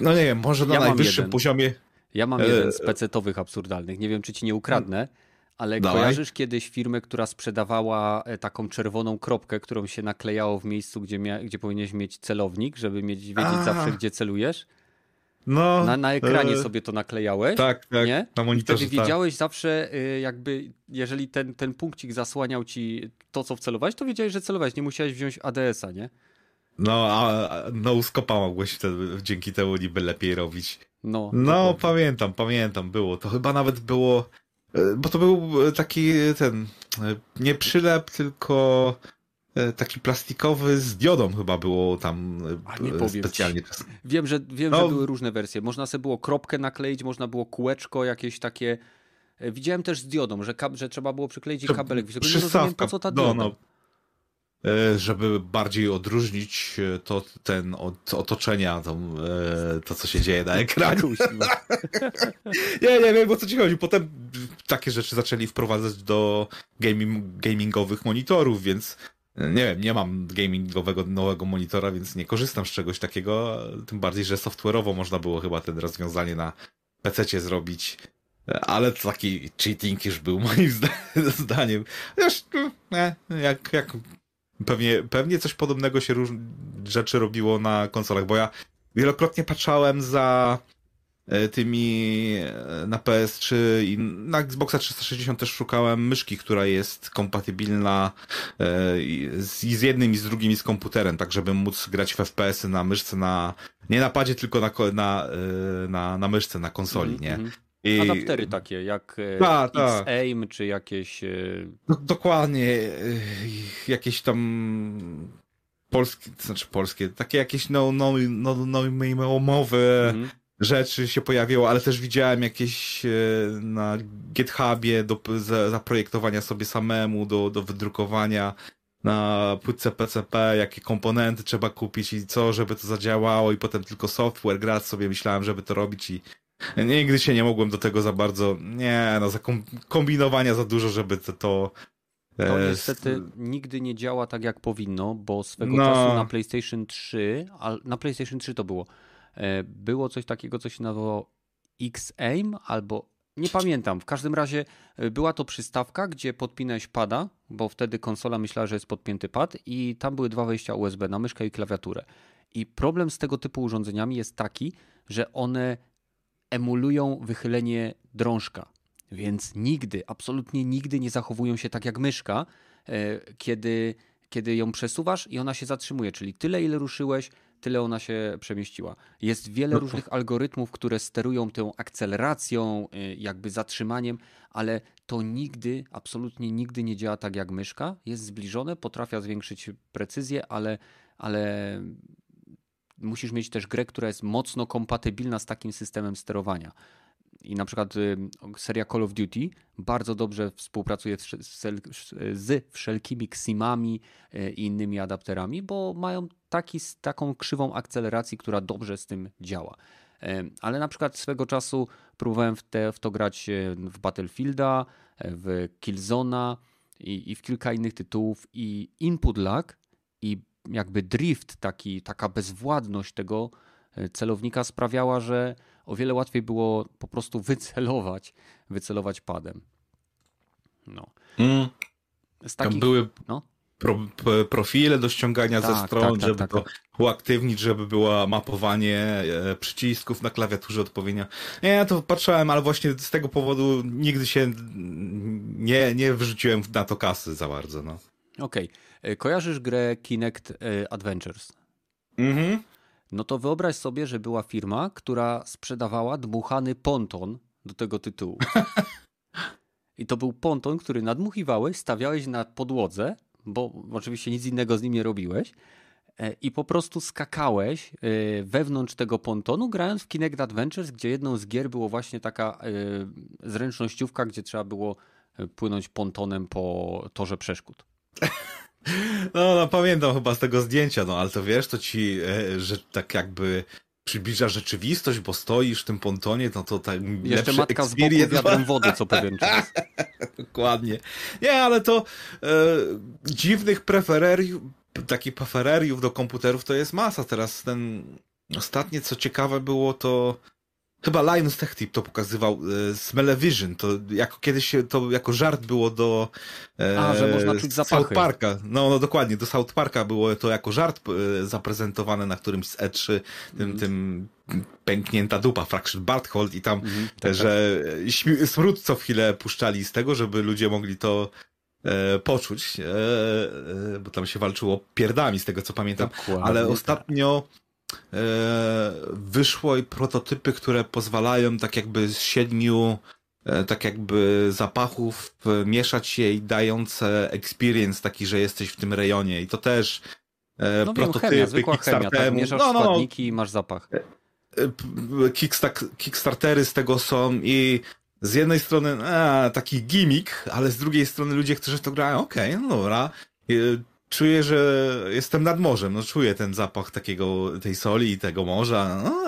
S2: No nie wiem, może na ja najwyższym poziomie.
S1: Ja mam jeden e, z pecetowych absurdalnych. Nie wiem, czy ci nie ukradnę. Ale Dawaj. kojarzysz kiedyś firmę, która sprzedawała e, taką czerwoną kropkę, którą się naklejało w miejscu, gdzie, mia- gdzie powinieneś mieć celownik, żeby mieć, wiedzieć A. zawsze, gdzie celujesz? No, na, na ekranie e... sobie to naklejałeś.
S2: Tak, tak. Nie? Na monitorze.
S1: Wtedy tak. wiedziałeś zawsze, y, jakby, jeżeli ten, ten punkcik zasłaniał ci to, co wcelowałeś, to wiedziałeś, że celowałeś. Nie musiałeś wziąć ADS-a, nie?
S2: No, a no skopa mogłeś dzięki temu niby lepiej robić. No, no pamiętam, pamiętam, było. To chyba nawet było, e, bo to był taki ten, e, nie przylep, tylko E, taki plastikowy z diodą chyba było tam e, specjalnie.
S1: Wiem, że, wiem no. że były różne wersje. Można sobie było kropkę nakleić, można było kółeczko jakieś takie. E, widziałem też z diodą, że, że trzeba było przykleić kabelek. Nie rozumiem, po co ta dioda. No, no.
S2: Żeby bardziej odróżnić to ten od otoczenia, to, to co się dzieje na ekranie. nie, nie wiem, o co ci chodzi. Potem takie rzeczy zaczęli wprowadzać do gaming, gamingowych monitorów, więc nie wiem, nie mam gamingowego nowego monitora, więc nie korzystam z czegoś takiego, tym bardziej, że software'owo można było chyba ten rozwiązanie na PC zrobić. ale taki cheating już był moim zdaniem. Wiesz, jak, jak pewnie, pewnie coś podobnego się róż, rzeczy robiło na konsolach, bo ja wielokrotnie patrzałem za e, tymi e, na PS3 i na Xboxa 360 też szukałem myszki, która jest kompatybilna e, i z jednym i z drugim i z komputerem, tak żeby móc grać w FPS-y na myszce na, nie na padzie, tylko na, na, na, na myszce, na konsoli, mm -hmm. nie? Mhm.
S1: I... Adaptery takie, jak ta, ta. X-Aim, czy jakieś...
S2: Do, dokładnie, jakieś tam polskie, to znaczy polskie, takie jakieś no, no, no, no, no mowy mhm. Rzeczy się pojawiło, ale też widziałem jakieś e, na GitHubie do zaprojektowania sobie samemu, do, do wydrukowania na płytce PCP, jakie komponenty trzeba kupić i co, żeby to zadziałało i potem tylko software grać sobie myślałem, żeby to robić i nigdy się nie mogłem do tego za bardzo, nie, no za kombinowania za dużo, żeby to, to
S1: to e, niestety nigdy nie działa tak jak powinno, bo swego no. czasu na PlayStation 3, a na PlayStation 3 to było, było coś takiego, co się nazywało X-Aim albo nie pamiętam. W każdym razie e, była to przystawka, gdzie podpinałeś pada, bo wtedy konsola myślała, że jest podpięty pad i tam były dwa wejścia USB na myszkę i klawiaturę. I problem z tego typu urządzeniami jest taki, że one emulują wychylenie drążka. Więc nigdy, absolutnie nigdy nie zachowują się tak jak myszka, e, kiedy, kiedy ją przesuwasz i ona się zatrzymuje, czyli tyle ile ruszyłeś, tyle ona się przemieściła. Jest wiele no różnych algorytmów, które sterują tą akceleracją, e, jakby zatrzymaniem, ale to nigdy, absolutnie nigdy nie działa tak jak myszka. Jest zbliżone, potrafia zwiększyć precyzję, ale, ale musisz mieć też grę, która jest mocno kompatybilna z takim systemem sterowania. I na przykład y, seria Call of Duty bardzo dobrze współpracuje z wszelkimi Ximami y, i innymi adapterami, bo mają taki, taką krzywą akceleracji, która dobrze z tym działa. Ale na przykład swego czasu próbowałem w, te, w to grać y, w Battlefielda, w Killzona i, i w kilka innych tytułów i input lag i jakby drift, taki, taka bezwładność tego celownika sprawiała, że o wiele łatwiej było po prostu wycelować, wycelować padem. No.
S2: Mm. Z takich, były no? Pro, profile do ściągania tak, ze stron, tak, tak, żeby tak, to tak. uaktywnić, żeby było mapowanie e, przycisków na klawiaturze odpowiednio. Nie, ja to patrzyłem, ale właśnie z tego powodu nigdy się nie, nie wyrzuciłem na to kasy za bardzo. No.
S1: Okej. Okay. E, kojarzysz grę Kinect e, Adventures?
S2: Mhm
S1: no to wyobraź sobie, że była firma, która sprzedawała dmuchany ponton do tego tytułu. I to był ponton, który nadmuchiwałeś, stawiałeś na podłodze, bo oczywiście nic innego z nim nie robiłeś, e, i po prostu skakałeś e, wewnątrz tego pontonu, grając w Kinect Adventures, gdzie jedną z gier było właśnie taka e, zręcznościówka, gdzie trzeba było płynąć pontonem po torze przeszkód.
S2: No, no, pamiętam chyba z tego zdjęcia, no ale to wiesz, to ci, że tak jakby przybliża rzeczywistość, bo stoisz w tym pontonie, no to tak
S1: Jeszcze matka z boku wiadrem wody co pewien czas.
S2: Dokładnie. Nie, ale to e, dziwnych prefereriów, takich prefereriów do komputerów to jest masa. Teraz ten ostatnie, co ciekawe było, to Chyba Lions Tech Tip to pokazywał, e, Smelevision, to jako kiedyś to jako żart było do
S1: e, A, że można czuć zapachy.
S2: South Parka. No, no dokładnie, do South Parka było to jako żart e, zaprezentowane na którymś z E3, tym, mm. tym pęknięta dupa, Fraction Barthold i tam, mm, tak, że tak. smród co chwilę puszczali z tego, żeby ludzie mogli to e, poczuć, e, e, bo tam się walczyło pierdami z tego co pamiętam, Dokładnie, ale tak. ostatnio E, wyszło i prototypy, które pozwalają tak jakby z siedmiu e, tak jakby zapachów mieszać je i dające experience taki, że jesteś w tym rejonie i to też
S1: e, no prototypy chemia, zwykła chemia, tak? mieszasz no, no, no. składniki i masz zapach.
S2: Kickstartery z tego są i z jednej strony a, taki gimmick, ale z drugiej strony ludzie, którzy w to grają, okej, okay, no dobra, czuję, że jestem nad morzem. No, czuję ten zapach takiego, tej soli i tego morza. No,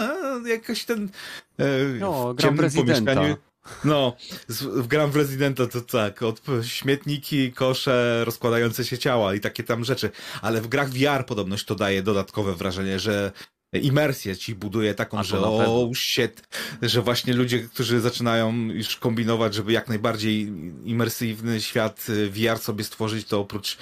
S2: e, jakoś ten.
S1: E, no, gram prezydenta.
S2: No, w gram w Residenta to tak, od śmietniki, kosze, rozkładające się ciała i takie tam rzeczy. Ale w grach VR podobność to daje dodatkowe wrażenie, że imersję ci buduje taką, że o shit, że właśnie ludzie, którzy zaczynają już kombinować, żeby jak najbardziej imersywny świat y, VR sobie stworzyć, to oprócz e,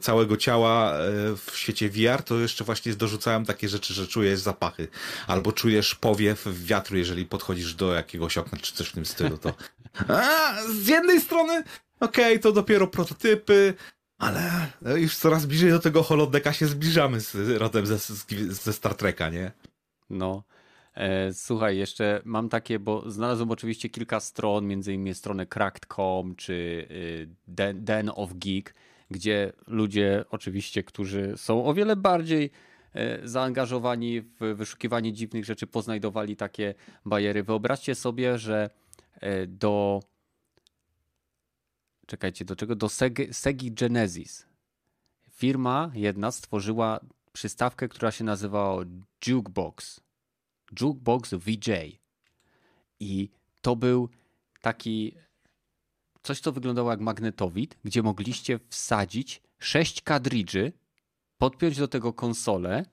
S2: całego ciała e, w świecie VR, to jeszcze właśnie dorzucałem takie rzeczy, że czujesz zapachy, albo czujesz powiew wiatru, jeżeli podchodzisz do jakiegoś okna, czy coś w tym stylu, to a, z jednej strony okej, okay, to dopiero prototypy, ale już coraz bliżej do tego holodeka się zbliżamy z rodem ze, ze Star Treka, nie?
S1: No. E, słuchaj, jeszcze mam takie, bo znalazłem oczywiście kilka stron, między innymi stronę cracked.com czy y, Den of Geek, gdzie ludzie oczywiście, którzy są o wiele bardziej e, zaangażowani w wyszukiwanie dziwnych rzeczy, poznajdowali takie bajery. Wyobraźcie sobie, że e, do czekajcie, do czego? Do Segi, Segi Genesis. Firma jedna stworzyła przystawkę, która się nazywała Jukebox. Jukebox VJ. I to był taki coś, co wyglądało jak magnetowid, gdzie mogliście wsadzić sześć kadridży, podpiąć do tego konsolę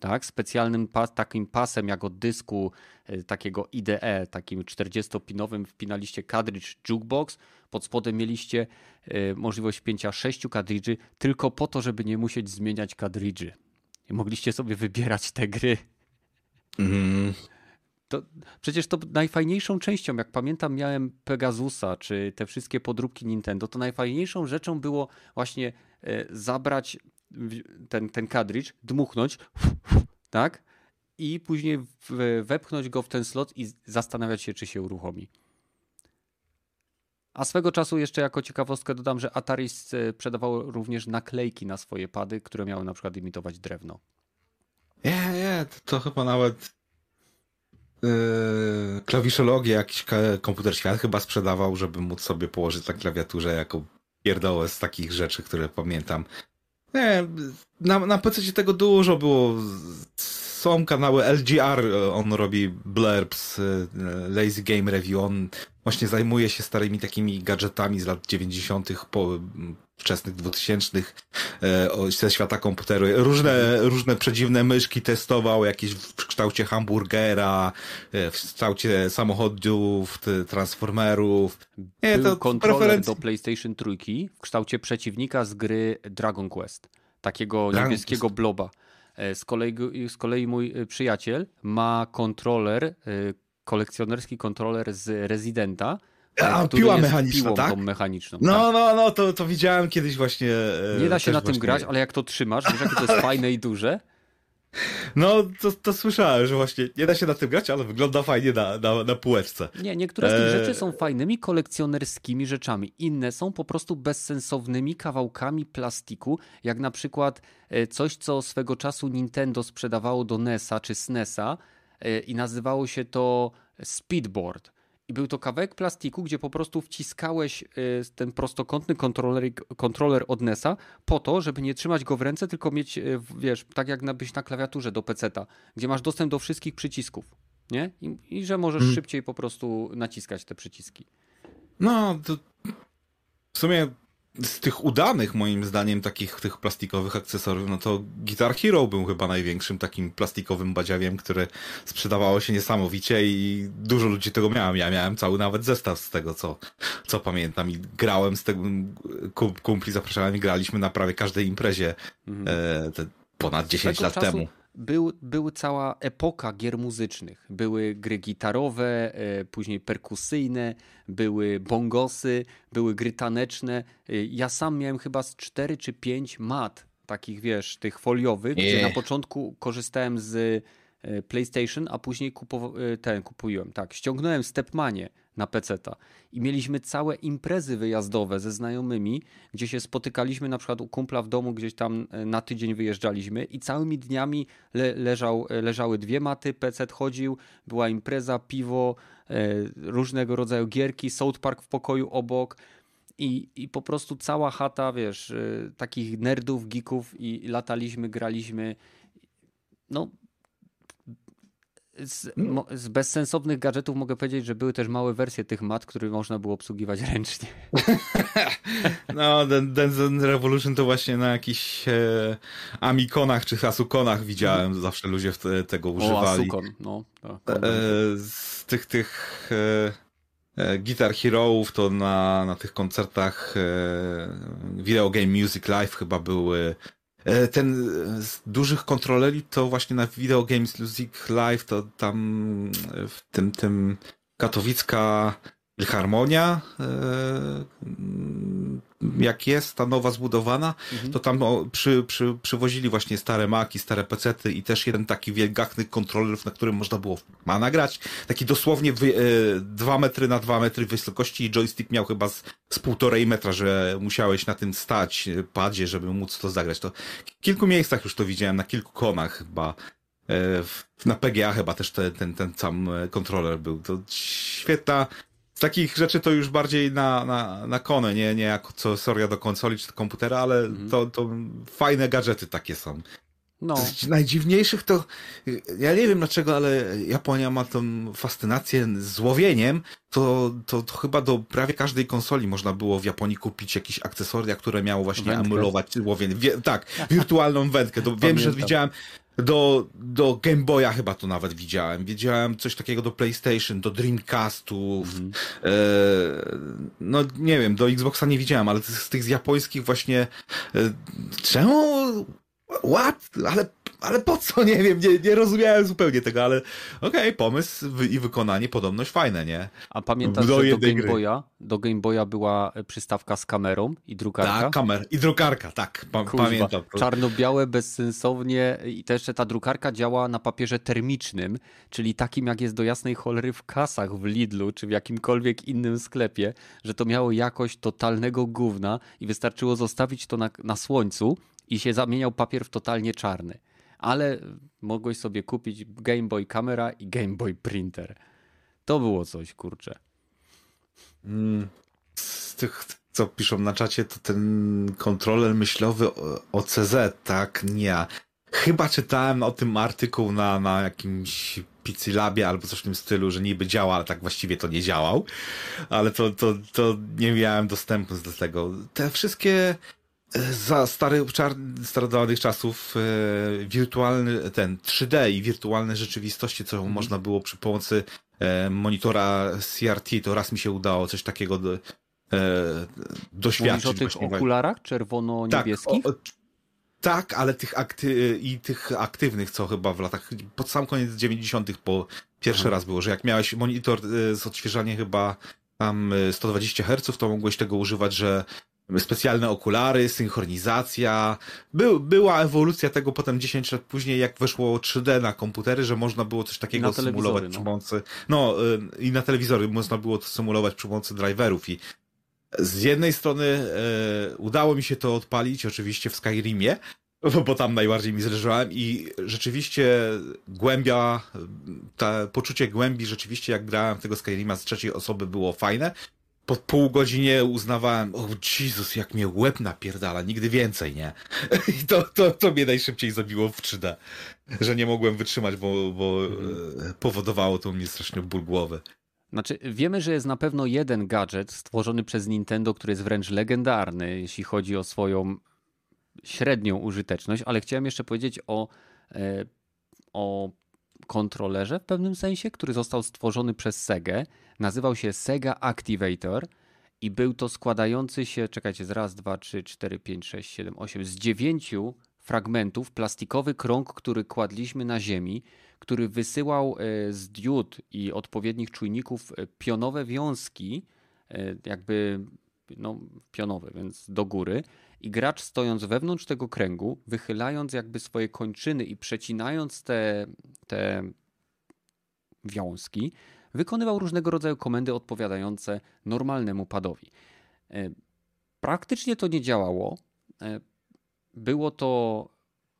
S1: tak? Specjalnym pas, takim pasem jak od dysku e, takiego IDE, takim 40-pinowym wpinaliście cartridge jukebox, pod spodem mieliście e, możliwość wpięcia 6 kadridży tylko po to, żeby nie musieć zmieniać kadridży. I mogliście sobie wybierać te gry. Mm. To, przecież to najfajniejszą częścią, jak pamiętam, miałem Pegasusa, czy te wszystkie podróbki Nintendo, to najfajniejszą rzeczą było właśnie e, zabrać ten, ten kadridż, dmuchnąć, tak? I później wepchnąć go w ten slot i zastanawiać się, czy się uruchomi. A swego czasu jeszcze jako ciekawostkę dodam, że Atari sprzedawało również naklejki na swoje pady, które miały na przykład imitować drewno.
S2: Nie, nie, to, to chyba nawet yy, klawiszologię jakiś komputer świat chyba sprzedawał, żeby móc sobie położyć na klawiaturze jako pierdołę z takich rzeczy, które pamiętam. Nie, na, na PC tego dużo było. Są kanały LGR, on robi blurbs, y, Lazy Game Review, on właśnie zajmuje się starymi takimi gadżetami z lat 90., po, wczesnych 2000 e, ze świata komputeru. Różne, różne przedziwne myszki testował, jakieś w kształcie hamburgera, e, w kształcie samochodów, transformerów.
S1: Nie, Był to kontroler do PlayStation 3 w kształcie przeciwnika z gry Dragon Quest. Takiego Dragon niebieskiego Quest. bloba. E, z kolei, z kolei mój przyjaciel ma kontroler, kolekcjonerski kontroler z Residenta,
S2: a, piła mechaniczna, tak?
S1: mechaniczną.
S2: No, tak. no, no, to, to widziałem kiedyś właśnie.
S1: Nie da się na tym grać, ale jak to trzymasz, wiesz, jakie to jest fajne i duże?
S2: No, to, to słyszałem, że właśnie nie da się na tym grać, ale wygląda fajnie na, na, na półeczce.
S1: Nie, niektóre z tych e... rzeczy są fajnymi kolekcjonerskimi rzeczami. Inne są po prostu bezsensownymi kawałkami plastiku, jak na przykład e, coś, co swego czasu Nintendo sprzedawało do NESa czy SNESa e, i nazywało się to Speedboard i był to kawałek plastiku, gdzie po prostu wciskałeś y, ten prostokątny kontroler, kontroler od NESa po to, żeby nie trzymać go w ręce, tylko mieć, y, wiesz, tak jak byś na klawiaturze do PC-ta, gdzie masz dostęp do wszystkich przycisków, nie? I, i że możesz hmm. szybciej po prostu naciskać te przyciski.
S2: No, to w sumie z tych udanych, moim zdaniem, takich tych plastikowych akcesoriów, no to Guitar Hero był chyba największym takim plastikowym badziawiem, które sprzedawało się niesamowicie i dużo ludzi tego miałem. Ja miałem cały nawet zestaw z tego, co, co pamiętam i grałem z tego, kumpli zapraszałem graliśmy na prawie każdej imprezie mhm. e, ponad 10 lat czasu... temu
S1: był, była cała epoka gier muzycznych. Były gry gitarowe, e, później perkusyjne, były bongosy, były gry taneczne. E, ja sam miałem chyba z 4 czy 5 mat, takich wiesz, tych foliowych, Nie. gdzie na początku korzystałem z PlayStation, a później kupow- ten kupiłem. Tak, ściągnąłem Stepmanie na peceta. I mieliśmy całe imprezy wyjazdowe ze znajomymi, gdzie się spotykaliśmy na przykład u kumpla w domu, gdzieś tam e, na tydzień wyjeżdżaliśmy i całymi dniami le leżał, e, leżały dwie maty, pecet chodził, była impreza, piwo, e, różnego rodzaju gierki, South Park w pokoju obok. I, I po prostu cała chata, wiesz, takich nerdów, geeków i lataliśmy, graliśmy. No, z, hmm? z, bezsensownych gadżetów mogę powiedzieć, że były też małe wersje tych mat, które można było obsługiwać ręcznie.
S2: no, Dance Revolution to właśnie na jakichś e, Amikonach czy Asukonach widziałem, zawsze ludzie te, tego używali. O, Asukon, no. Tak, e, z tych, tych e, e, Guitar Hero'ów to na, na tych koncertach e, Video Game Music Live chyba były ten e, z dużych kontroleri to właśnie na Video Games Music Live to tam e, w tym, tym katowicka Harmonia, jak jest ta nowa zbudowana, mhm. to tam przy, przy, przywozili właśnie stare maki, stare pecety i też jeden taki wielgachny kontroler, na którym można było ma nagrać. Taki dosłownie wy, e, dwa metry na dwa metry wysokości i joystick miał chyba z, z półtorej metra, że musiałeś na tym stać e, padzie, żeby móc to zagrać. To w kilku miejscach już to widziałem, na kilku konach chyba. E, na PGA chyba też ten, ten, ten sam kontroler był. To świetna, takich rzeczy to już bardziej na, na, na konę, nie, nie jako co soria do konsoli czy do komputera, ale mhm. to, to fajne gadżety takie są. No. Z najdziwniejszych to, ja nie wiem dlaczego, ale Japonia ma tą fascynację złowieniem, to, to, to chyba do prawie każdej konsoli można było w Japonii kupić jakieś akcesoria, które miało właśnie wędkę. emulować łowienie. Wie, tak, wirtualną wędkę. To wiem, że widziałem, do, do Game Boya chyba to nawet widziałem. Widziałem coś takiego do PlayStation, do Dreamcastów. Mm. E, no nie wiem, do Xboxa nie widziałem, ale z, z tych z japońskich właśnie e, czemu What? Ale, ale po co? Nie wiem, nie, nie rozumiałem zupełnie tego, ale okej, okay, pomysł i wykonanie podobność fajne, nie?
S1: A pamiętasz, do że do Game, Boya, do Game Boya była przystawka z kamerą i drukarka?
S2: Tak, kamer i drukarka, tak, pa Kurwa, pamiętam.
S1: Czarno-białe, bezsensownie i też ta drukarka działa na papierze termicznym, czyli takim jak jest do jasnej cholery w kasach w Lidlu czy w jakimkolwiek innym sklepie, że to miało jakość totalnego gówna i wystarczyło zostawić to na, na słońcu i się zamieniał papier w totalnie czarny. Ale mogłeś sobie kupić Game Boy Camera i Game Boy Printer. To było coś, kurczę.
S2: Mm, z tych, co piszą na czacie, to ten kontroler myślowy OCZ, tak? Nie. Chyba czytałem o tym artykuł na, na jakimś Pizzylabie albo coś w tym stylu, że niby działa, ale tak właściwie to nie działał. Ale to, to, to nie miałem dostępu do tego. Te wszystkie za starych, starodawnych czasów e, wirtualny, ten 3D i wirtualne rzeczywistości, co mm. można było przy pomocy e, monitora CRT, to raz mi się udało coś takiego do, e, doświadczyć.
S1: Mówisz o tych okularach czerwono-niebieskich? Tak,
S2: tak, ale tych akty i tych aktywnych, co chyba w latach, pod sam koniec 90. po pierwszy Aha. raz było, że jak miałeś monitor e, z odświeżaniem chyba tam 120 Hz, to mogłeś tego używać, że specjalne okulary, synchronizacja. Był, była ewolucja tego potem 10 lat później, jak weszło 3D na komputery, że można było coś takiego symulować no. przy pomocy. No y, i na telewizory można było to symulować przy pomocy driverów i z jednej strony e, udało mi się to odpalić, oczywiście w Skyrimie, bo tam najbardziej mi zależałem i rzeczywiście głębia, to poczucie głębi rzeczywiście jak grałem tego Skyrima z trzeciej osoby było fajne, po pół godzinie uznawałem, o Jezus, jak mnie łeb napierdala, nigdy więcej, nie? I to, to, to mnie najszybciej zabiło w 3D, że nie mogłem wytrzymać, bo, bo mhm. powodowało to mnie strasznie ból głowy.
S1: Znaczy, wiemy, że jest na pewno jeden gadżet stworzony przez Nintendo, który jest wręcz legendarny, jeśli chodzi o swoją średnią użyteczność, ale chciałem jeszcze powiedzieć o, e, o kontrolerze w pewnym sensie, który został stworzony przez Sega. Nazywał się Sega Activator i był to składający się, czekajcie, z raz, dwa, trzy, cztery, pięć, sześć, siedem, osiem, z dziewięciu fragmentów plastikowy krąg, który kładliśmy na ziemi, który wysyłał e, z diod i odpowiednich czujników e, pionowe wiązki, e, jakby no, pionowe, więc do góry. I gracz stojąc wewnątrz tego kręgu, wychylając jakby swoje kończyny i przecinając te, te wiązki, wykonywał różnego rodzaju komendy odpowiadające normalnemu padowi. E, praktycznie to nie działało. E, było to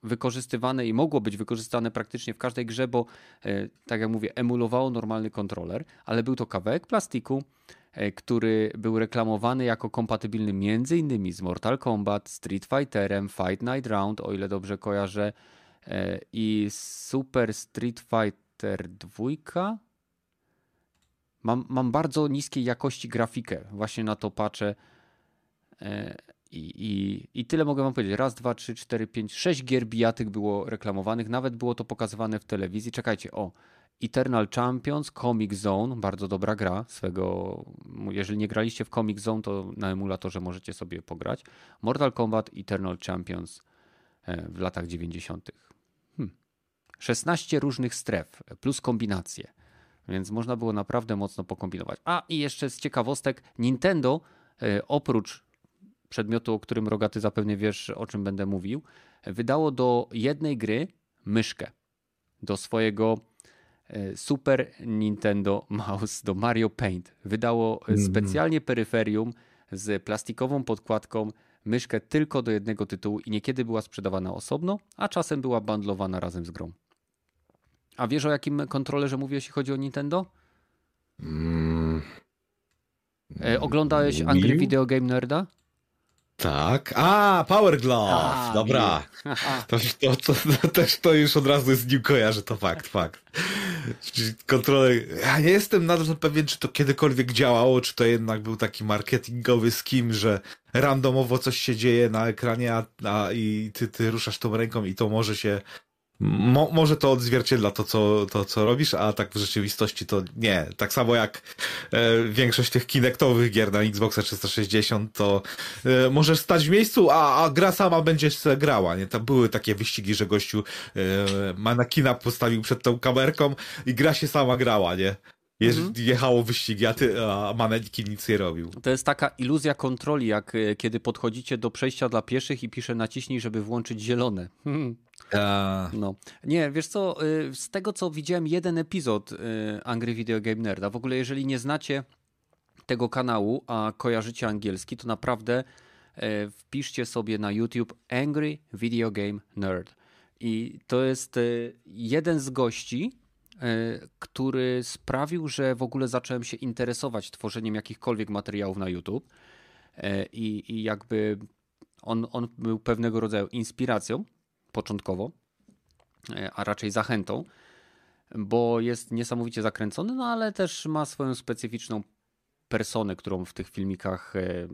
S1: wykorzystywane i mogło być wykorzystane praktycznie w każdej grze, bo e, tak jak mówię, emulowało normalny kontroler, ale był to kawałek plastiku, który był reklamowany jako kompatybilny innymi z Mortal Kombat, Street Fighterem, Fight Night Round, o ile dobrze kojarzę, i Super Street Fighter Fighter 2. Mam, mam bardzo niskiej jakości grafikę. Właśnie na to patrzę. E, I, i, I tyle mogę wam powiedzieć. Raz, dwa, trzy, cztery, pięć, sześć gier bijatyk było reklamowanych. Nawet było to pokazywane w telewizji. Czekajcie, o. Eternal Champions, Comic Zone, bardzo dobra gra swego. Jeżeli nie graliście w Comic Zone, to na emulatorze możecie sobie pograć. Mortal Kombat Eternal Champions e, w latach 90. Hmm. 16 różnych stref plus kombinacje. Więc można było naprawdę mocno pokombinować. A i jeszcze z ciekawostek, Nintendo e, oprócz przedmiotu, o którym Rogaty zapewne wiesz, o czym będę mówił, wydało do jednej gry myszkę. Do swojego Super Nintendo Mouse, do Mario Paint. Wydało mm. specjalnie peryferium z plastikową podkładką, myszkę tylko do jednego tytułu i niekiedy była sprzedawana osobno, a czasem była bundlowana razem z grą. A wiesz o jakim kontrolerze mówię, jeśli chodzi o Nintendo? Mm. E, oglądałeś Angry Video Game Nerda?
S2: Tak. A, Power Glove. A, Dobra. To, to, to, to, też to już od razu z nim kojarzę, to fakt, fakt. Kontroler. Ja nie jestem nadal pewien, czy to kiedykolwiek działało, czy to jednak był taki marketingowy skim, że randomowo coś się dzieje na ekranie, a, a i ty, ty ruszasz tą ręką i to może się Mo, może to odzwierciedla to co, to, co robisz, a tak w rzeczywistości to nie. Tak samo jak e, większość tych kinektowych gier na Xboxa 360, to e, możesz stać w miejscu, a, a gra sama będzie grała. Nie? Tam były takie wyścigi, że gościu e, manakina postawił przed tą kamerką i gra się sama grała, nie? Mhm. Jechało wyścigi, a, ty, a manekin nic nie robił.
S1: To jest taka iluzja kontroli, jak e, kiedy podchodzicie do przejścia dla pieszych i pisze naciśnij, żeby włączyć zielone. Hmm. No. Nie, wiesz co, y, z tego co widziałem jeden epizod y, Angry Video Game Nerda, w ogóle jeżeli nie znacie tego kanału, a kojarzycie angielski, to naprawdę e, wpiszcie sobie na YouTube Angry Video Game Nerd. I to jest e, jeden z gości, e, który sprawił, że w ogóle zacząłem się interesować tworzeniem jakichkolwiek materiałów na YouTube. I, i jakby on, on był pewnego rodzaju inspiracją początkowo, e, a raczej zachętą, bo jest niesamowicie zakręcony, no ale też ma swoją specyficzną personę, którą w tych filmikach e,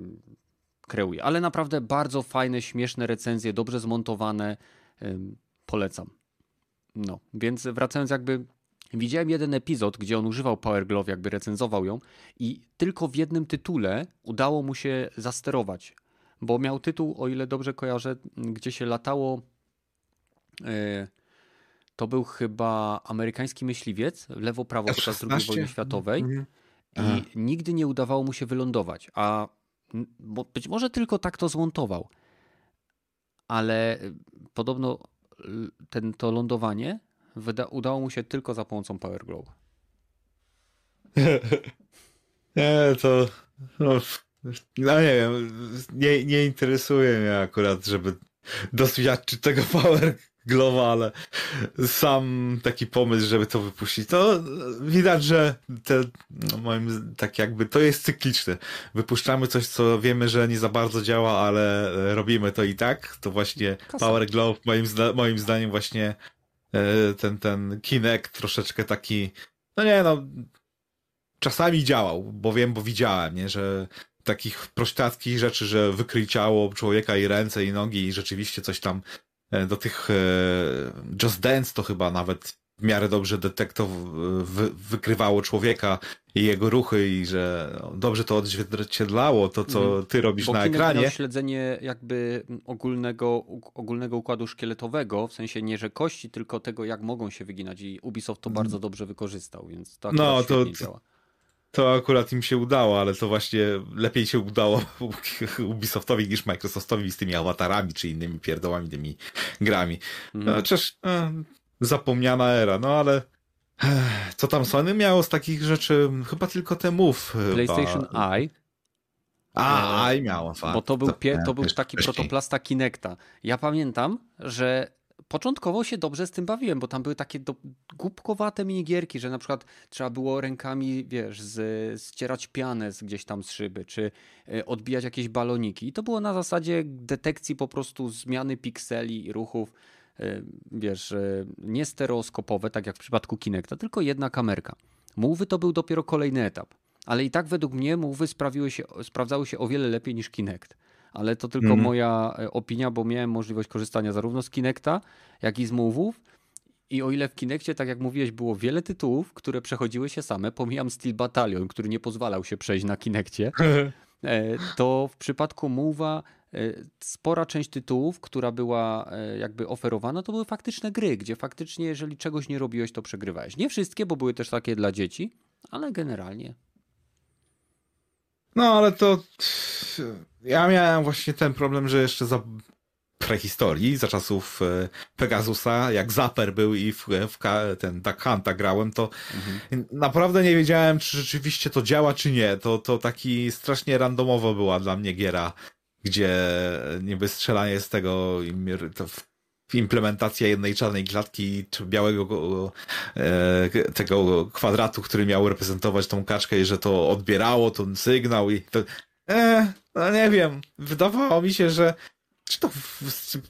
S1: kreuje. Ale naprawdę bardzo fajne, śmieszne recenzje, dobrze zmontowane. E, polecam. No, więc wracając jakby Widziałem jeden epizod, gdzie on używał Power Glove, jakby recenzował ją i tylko w jednym tytule udało mu się zasterować, bo miał tytuł, o ile dobrze kojarzę, gdzie się latało E, to był chyba amerykański myśliwiec, lewo-prawo podczas II wojny światowej mhm. i nigdy nie udawało mu się wylądować, a być może tylko tak to zmontował, ale podobno ten, to lądowanie wyda, udało mu się tylko za pomocą Power Globe.
S2: nie, to no, no nie wiem, nie, nie interesuje mnie akurat, żeby doświadczyć tego Power Glowa, ale sam taki pomysł, żeby to wypuścić, to widać, że te, no moim, tak jakby to jest cykliczne. Wypuszczamy coś, co wiemy, że nie za bardzo działa, ale robimy to i tak. To właśnie Kasa. Power Glove, moim, zda, moim zdaniem właśnie ten, ten Kinect troszeczkę taki, no nie no, czasami działał, bo wiem, bo widziałem, nie, że takich prościackich rzeczy, że wykryj ciało człowieka i ręce i nogi i rzeczywiście coś tam E, do tych e, Just Dance to chyba nawet w miarę dobrze detektow wy, wykrywało człowieka i jego ruchy i że no, dobrze to odzwierciedlało to, co mhm. ty robisz
S1: Bo
S2: na ekranie. Miał
S1: śledzenie jakby ogólnego, ogólnego układu szkieletowego, w sensie nie, że kości, tylko tego, jak mogą się wyginać i Ubisoft to bardzo dobrze wykorzystał, więc to no, to, działa.
S2: To akurat im się udało, ale to właśnie lepiej się udało Ubisoftowi niż Microsoftowi z tymi awatarami czy innymi pierdołami, tymi grami. Mm. Chociaż e, zapomniana era, no ale e, co tam Sony miało z takich rzeczy? Chyba tylko te Move.
S1: PlayStation
S2: chyba.
S1: Eye.
S2: A, i miało, fakt.
S1: Bo to był, pie, to był taki protoplasta Kinecta. Ja pamiętam, że początkowo się dobrze z tym bawiłem, bo tam były takie do, głupkowate minigierki, że na przykład trzeba było rękami, wiesz, z, ścierać pianę z gdzieś tam z szyby, czy e, odbijać jakieś baloniki. I to było na zasadzie detekcji po prostu zmiany pikseli i ruchów. Wiesz, nie stereoskopowe, tak jak w przypadku Kinecta, tylko jedna kamerka. Mowy to był dopiero kolejny etap. Ale i tak według mnie Mowy sprawiły się, sprawdzały się o wiele lepiej niż Kinect. Ale to tylko mm. moja opinia, bo miałem możliwość korzystania zarówno z Kinecta, jak i z Move'ów i o ile w Kinectie, tak jak mówiłeś, było wiele tytułów, które przechodziły się same, pomijam Steel Battalion, który nie pozwalał się przejść na Kinectie, e, to w przypadku Move'a e, spora część tytułów, która była e, jakby oferowana, to były faktyczne gry, gdzie faktycznie jeżeli czegoś nie robiłeś, to przegrywałeś. Nie wszystkie, bo były też takie dla dzieci, ale generalnie.
S2: No, ale to ja miałem właśnie ten problem, że jeszcze za prehistorii, za czasów e, Pegasusa, jak Zapper był i w, w ten Duck Hunta grałem, to mhm. naprawdę nie wiedziałem, czy rzeczywiście to działa, czy nie. To, to taki strasznie randomowo była dla mnie giera, gdzie niby strzelanie z tego implementacja jednej czarnej klatki czy białego e, tego kwadratu, który miał reprezentować tą kaczkę i że to odbierało ten sygnał i to e, no nie wiem, wydawało mi się, że czy to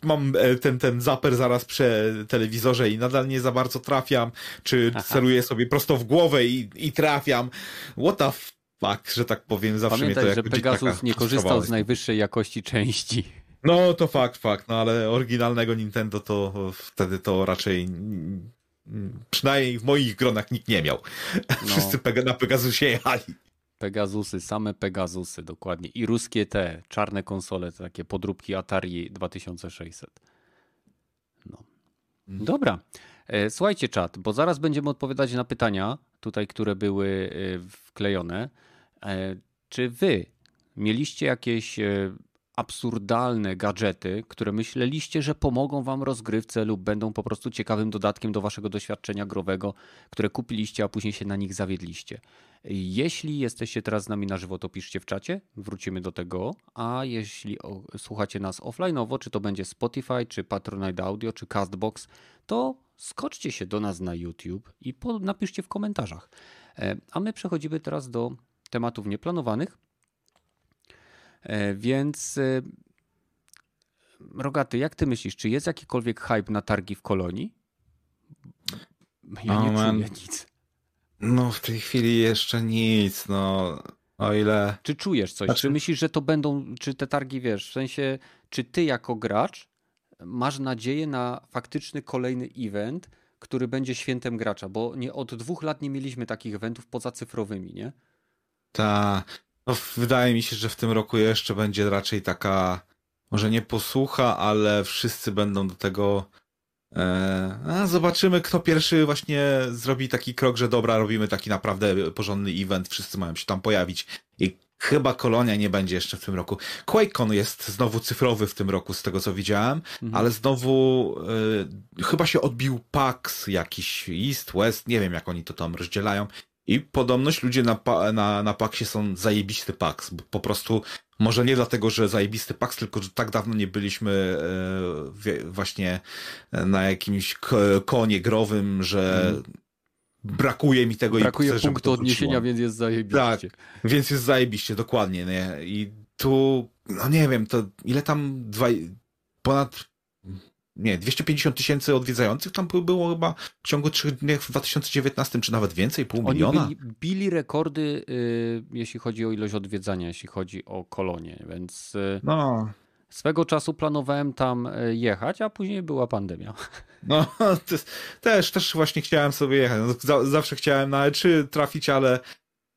S2: mam e, ten, ten zaper zaraz przy telewizorze i nadal nie za bardzo trafiam, czy Aha. celuję sobie prosto w głowę i, i trafiam. What the fuck, że tak powiem, zawsze
S1: Pamiętaj,
S2: mnie
S1: to że Pegasus nie korzystał z najwyższej jakości części.
S2: No to fakt, fakt, no ale oryginalnego Nintendo to wtedy to raczej przynajmniej w moich gronach nikt nie miał. No. Wszyscy na Pegasusie jechali.
S1: Pegazusy, same Pegazusy, dokładnie. I ruskie te czarne konsole, te takie podróbki Atari 2600. No. Mhm. Dobra. E, słuchajcie, czat, bo zaraz będziemy odpowiadać na pytania, tutaj, które były e, wklejone. E, czy wy mieliście jakieś absurdalne gadżety, które myśleliście, że pomogą wam rozgrywce lub będą po prostu ciekawym dodatkiem do waszego doświadczenia growego, które kupiliście, a później się na nich zawiedliście. Jeśli jesteście teraz z nami na żywo, to piszcie w czacie, wrócimy do tego, a jeśli słuchacie nas offline'owo, czy to będzie Spotify, czy Patronite Audio, czy Castbox, to skoczcie się do nas na YouTube i napiszcie w komentarzach. E, a my przechodzimy teraz do tematów nieplanowanych. E, więc e, Rogaty, jak ty myślisz, czy jest jakikolwiek hype na targi w kolonii? Ja nie oh, czuję nic.
S2: No w tej chwili jeszcze nic, no o ile...
S1: Czy czujesz coś? Znaczy... Czy myślisz, że to będą, czy te targi, wiesz, w sensie, czy ty jako gracz masz nadzieję na faktyczny kolejny event, który będzie świętem gracza, bo nie od dwóch lat nie mieliśmy takich eventów poza cyfrowymi, nie?
S2: Tak. No, wydaje mi się, że w tym roku jeszcze będzie raczej taka, może nie posłucha, ale wszyscy będą do tego. E, zobaczymy, kto pierwszy właśnie zrobi taki krok, że dobra, robimy taki naprawdę porządny event, wszyscy mają się tam pojawić. Chyba kolonia nie będzie jeszcze w tym roku. QuakeCon jest znowu cyfrowy w tym roku, z tego co widziałem, mhm. ale znowu e, chyba się odbił PAX jakiś, East, West, nie wiem jak oni to tam rozdzielają i podobność ludzie na, na, na Paksie są zajebisty Paks. Bo po prostu, może nie dlatego, że zajebisty Paks, tylko że tak dawno nie byliśmy e, właśnie na jakimś konie growym, że mm. Brakuje mi tego
S1: brakuje i chcę, punktu odniesienia, więc jest zajebiście. Tak,
S2: więc jest zajebiście, dokładnie. Nie? I tu, no nie wiem, to ile tam dwa, ponad nie, 250 tysięcy odwiedzających tam było chyba w ciągu trzech dni w 2019, czy nawet więcej, pół
S1: Oni
S2: miliona.
S1: Bili, bili rekordy, y, jeśli chodzi o ilość odwiedzania, jeśli chodzi o kolonie, więc y, no. Swego czasu planowałem tam y, jechać, a później była pandemia.
S2: No, też, też właśnie chciałem sobie jechać. No, zawsze chciałem na E3 trafić, ale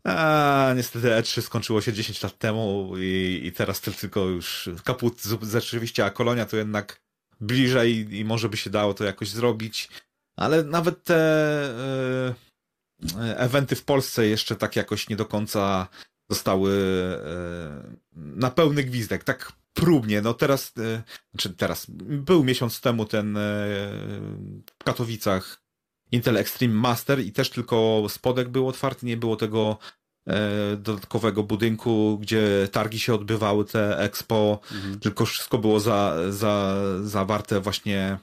S2: a, niestety E3 skończyło się 10 lat temu i, i teraz tylko już kaput rzeczywiście, a kolonia to jednak bliżej i może by się dało to jakoś zrobić. Ale nawet te e, eventy w Polsce jeszcze tak jakoś nie do końca zostały e, na pełny gwizdek, tak próbnie. No teraz, e, czy teraz, był miesiąc temu ten e, w Katowicach Intel Extreme Master i też tylko spodek był otwarty, nie było tego E, dodatkowego budynku, gdzie targi się odbywały, te expo, mhm. tylko wszystko było za, za, zawarte właśnie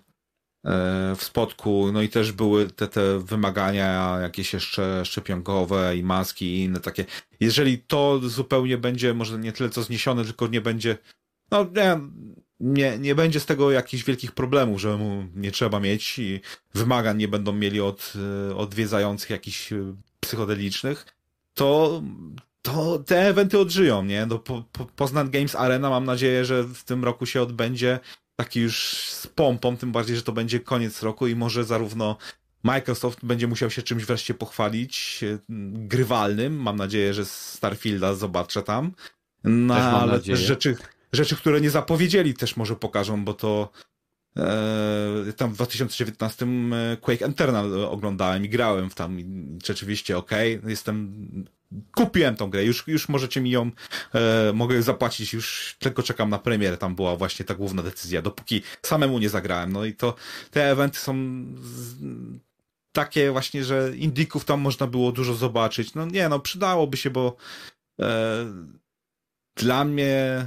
S2: w spodku, no i też były te, te wymagania jakieś jeszcze szczepionkowe i maski i inne takie. Jeżeli to zupełnie będzie, może nie tyle co zniesione, tylko nie będzie, no nie, nie, nie będzie z tego jakichś wielkich problemów, że mu nie trzeba mieć i wymagań nie będą mieli od e, odwiedzających jakichś e, psychodelicznych, to, to te eventy odżyją, nie? Do po, po, Poznań Games Arena mam nadzieję, że w tym roku się odbędzie taki już z pompą, tym bardziej, że to będzie koniec roku i może zarówno Microsoft będzie musiał się czymś wreszcie pochwalić grywalnym. Mam nadzieję, że Starfielda zobaczę tam. No, ale nadzieję. też rzeczy, rzeczy, które nie zapowiedzieli też może pokażą, bo to e, tam w 2019 e, Quake Eternal oglądałem i grałem w tam i rzeczywiście okej, okay, jestem kupiłem tą grę, już, już możecie mi ją, e, mogę zapłacić, już tylko czekam na premierę, tam była właśnie ta główna decyzja, dopóki samemu nie zagrałem, no i to te eventy są z, takie właśnie, że indyków tam można było dużo zobaczyć, no nie, no przydałoby się, bo e, dla mnie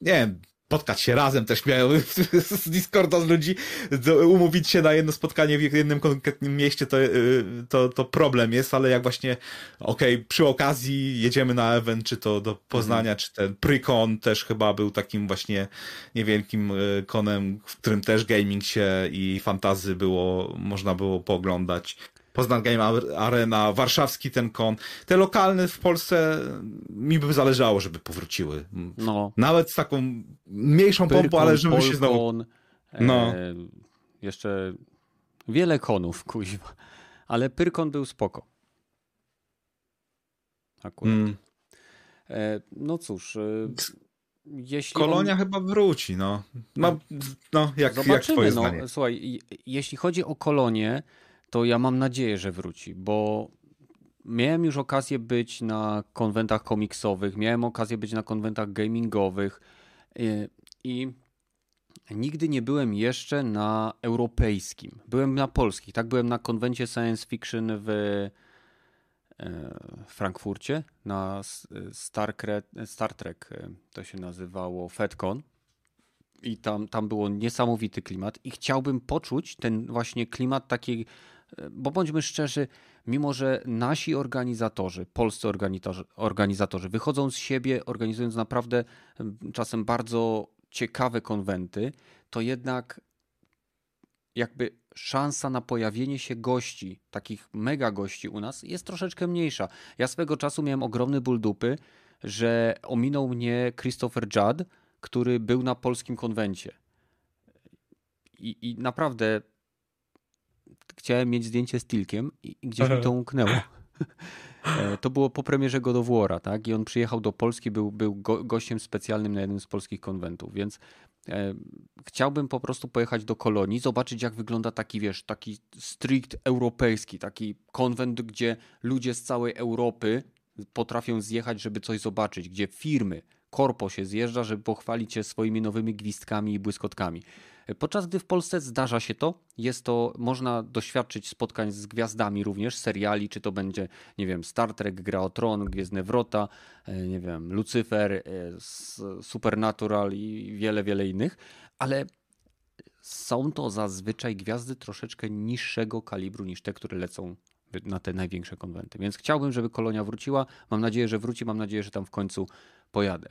S2: nie wiem, spotkać się razem też miałem z Discorda z ludzi, umówić się na jedno spotkanie w jednym konkretnym mieście to, y, to, to problem jest, ale jak właśnie okej, okay, przy okazji jedziemy na event, czy to do Poznania, mhm. czy ten Prycon też chyba był takim właśnie niewielkim y, konem, w którym też gaming się i fantazy było, można było pooglądać. Poznań Game Arena, warszawski ten kon. Te lokalne w Polsce mi by zależało, żeby powróciły. No. Nawet z taką mniejszą Pyrkon, pompą, ale żeby Polkon, się znowu...
S1: No. E, jeszcze wiele konów, kuźwa. Ale Pyrkon był spoko. Akurat. Mm. E, no cóż... E,
S2: jeśli Kolonia on... chyba wróci, no. No, no jak, Zobaczymy, jak twoje no. zdanie?
S1: Słuchaj, jeśli chodzi o kolonię, to ja mam nadzieję, że wróci, bo miałem już okazję być na konwentach komiksowych, miałem okazję być na konwentach gamingowych y, i nigdy nie byłem jeszcze na europejskim. Byłem na polskich, tak? Byłem na konwencie science fiction w e, Frankfurcie, na Star, Star Trek e, to się nazywało FedCon. I tam, tam było niesamowity klimat, i chciałbym poczuć ten właśnie klimat takiej bo bądźmy szczerzy, mimo że nasi organizatorzy, polscy organizatorzy, wychodzą z siebie, organizując naprawdę czasem bardzo ciekawe konwenty, to jednak jakby szansa na pojawienie się gości, takich mega gości u nas, jest troszeczkę mniejsza. Ja swego czasu miałem ogromny ból dupy, że ominął mnie Christopher Judd, który był na polskim konwencie. I, i naprawdę chciałem mieć zdjęcie z Tilkiem i gdzieś mi to umknęło. E, to było po premierze God of War'a, tak? I on przyjechał do Polski, był, był go, gościem specjalnym na jednym z polskich konwentów, więc e, chciałbym po prostu pojechać do Kolonii, zobaczyć jak wygląda taki, wiesz, taki strict europejski, taki konwent, gdzie ludzie z całej Europy potrafią zjechać, żeby coś zobaczyć, gdzie firmy, korpo się zjeżdża, żeby pochwalić się swoimi nowymi gwizdkami i błyskotkami. Podczas gdy w Polsce zdarza się to, jest to, można doświadczyć spotkań z gwiazdami również, seriali, czy to będzie, nie wiem, Star Trek, Gra o Tron, Gwiezdne Wrota, e, nie wiem, Lucyfer, e, Supernatural i wiele, wiele innych, ale są to zazwyczaj gwiazdy troszeczkę niższego kalibru niż te, które lecą na te największe konwenty. Więc chciałbym, żeby kolonia wróciła. Mam nadzieję, że wróci. Mam nadzieję, że tam w końcu pojadę.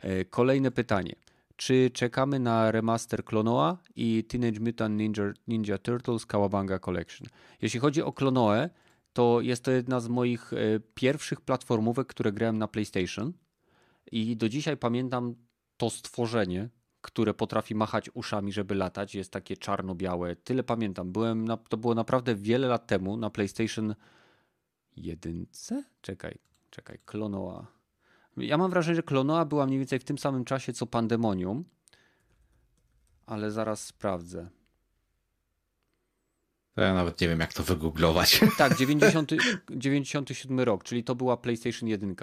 S1: E, kolejne pytanie. Czy czekamy na remaster Klonoa i Teenage Mutant Ninja, Ninja Turtles Kawabanga Collection? Jeśli chodzi o Klonoę, to jest to jedna z moich e, pierwszych platformówek, które grałem na PlayStation. I do dzisiaj pamiętam to stworzenie, które potrafi machać uszami, żeby latać. Jest takie czarno-białe. Tyle pamiętam. Byłem na, to było naprawdę wiele lat temu na PlayStation jedynce? Czekaj, czekaj. Klonoa. Ja mam wrażenie, że Klonoa była mniej więcej w tym samym czasie co Pandemonium, ale zaraz sprawdzę.
S2: To ja nawet nie wiem, jak to wygooglować.
S1: Tak, 90, 97 rok, czyli to była PlayStation 1.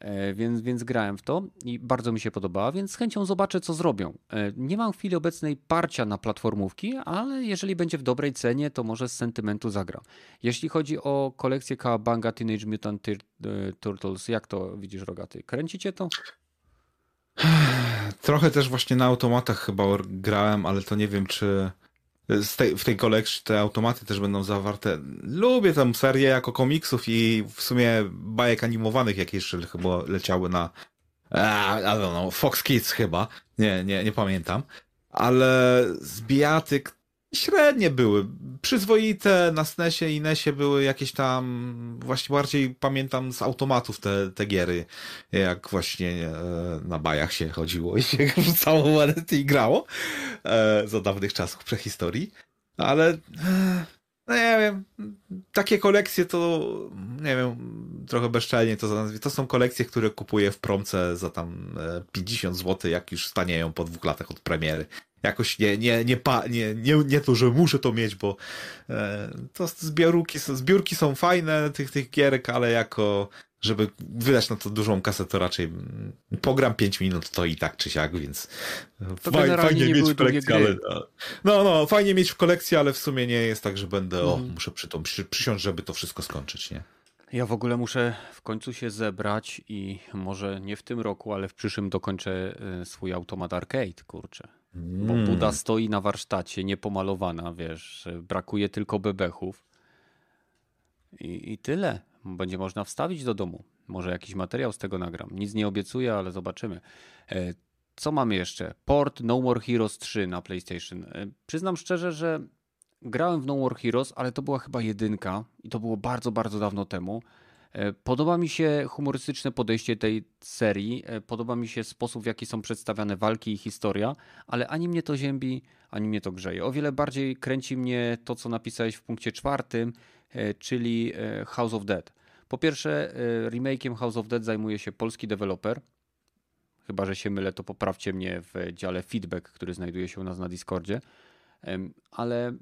S1: E, więc, więc grałem w to i bardzo mi się podobała, więc z chęcią zobaczę, co zrobią. E, nie mam w chwili obecnej parcia na platformówki, ale jeżeli będzie w dobrej cenie, to może z sentymentu zagram. Jeśli chodzi o kolekcję Kawabanga Teenage Mutant e, Turtles, jak to widzisz, Rogaty? Kręcicie to?
S2: Trochę też właśnie na automatach chyba grałem, ale to nie wiem, czy tej, w tej kolekcji te automaty też będą zawarte. Lubię tę serię jako komiksów i w sumie bajek animowanych, jakie jeszcze chyba leciały na A, I don't know, Fox Kids chyba. Nie, nie, nie pamiętam. Ale z bijatyk średnie były. Przyzwoite na SNESie i NESie były jakieś tam, właśnie bardziej pamiętam z automatów te, te giery, jak właśnie e, na bajach się chodziło i się wrzucało monety i grało e, za dawnych czasów prehistorii. Ale e, no nie wiem, takie kolekcje to, nie wiem, trochę bezczelnie to nazwie. To są kolekcje, które kupuję w promce za tam 50 zł, jak już stanieją po dwóch latach od premiery jakoś nie, nie, nie, pa, nie, nie, nie to, że muszę to mieć, bo e, to zbiorki, zbiórki są fajne tych, tych gierek, ale jako żeby wydać na to dużą kasę, to raczej mm, pogram 5 minut, to i tak czy siak, więc
S1: to fajnie, fajnie mieć w kolekcji, ale,
S2: no, no, fajnie mieć w kolekcji, ale w sumie nie jest tak, że będę, o, mhm. muszę przy, przy, przysiąść, żeby to wszystko skończyć, nie?
S1: Ja w ogóle muszę w końcu się zebrać i może nie w tym roku, ale w przyszłym dokończę e, swój automat arcade, kurczę. Bo mm. Buda stoi na warsztacie, niepomalowana, wiesz, brakuje tylko bebechów. I, I tyle. Będzie można wstawić do domu. Może jakiś materiał z tego nagram. Nic nie obiecuję, ale zobaczymy. E, co mamy jeszcze? Port No More Heroes 3 na PlayStation. E, przyznam szczerze, że grałem w No More Heroes, ale to była chyba jedynka i to było bardzo, bardzo dawno temu. E, podoba mi się humorystyczne podejście tej serii, e, podoba mi się sposób, w jaki są przedstawiane walki i historia, ale ani mnie to ziębi, ani mnie to grzeje. O wiele bardziej kręci mnie to, co napisałeś w punkcie czwartym, e, czyli House of Dead. Po pierwsze, remake'iem House of Dead zajmuje się polski deweloper. Chyba, że się mylę, to poprawcie mnie w dziale feedback, który znajduje się u nas na Discordzie. Ale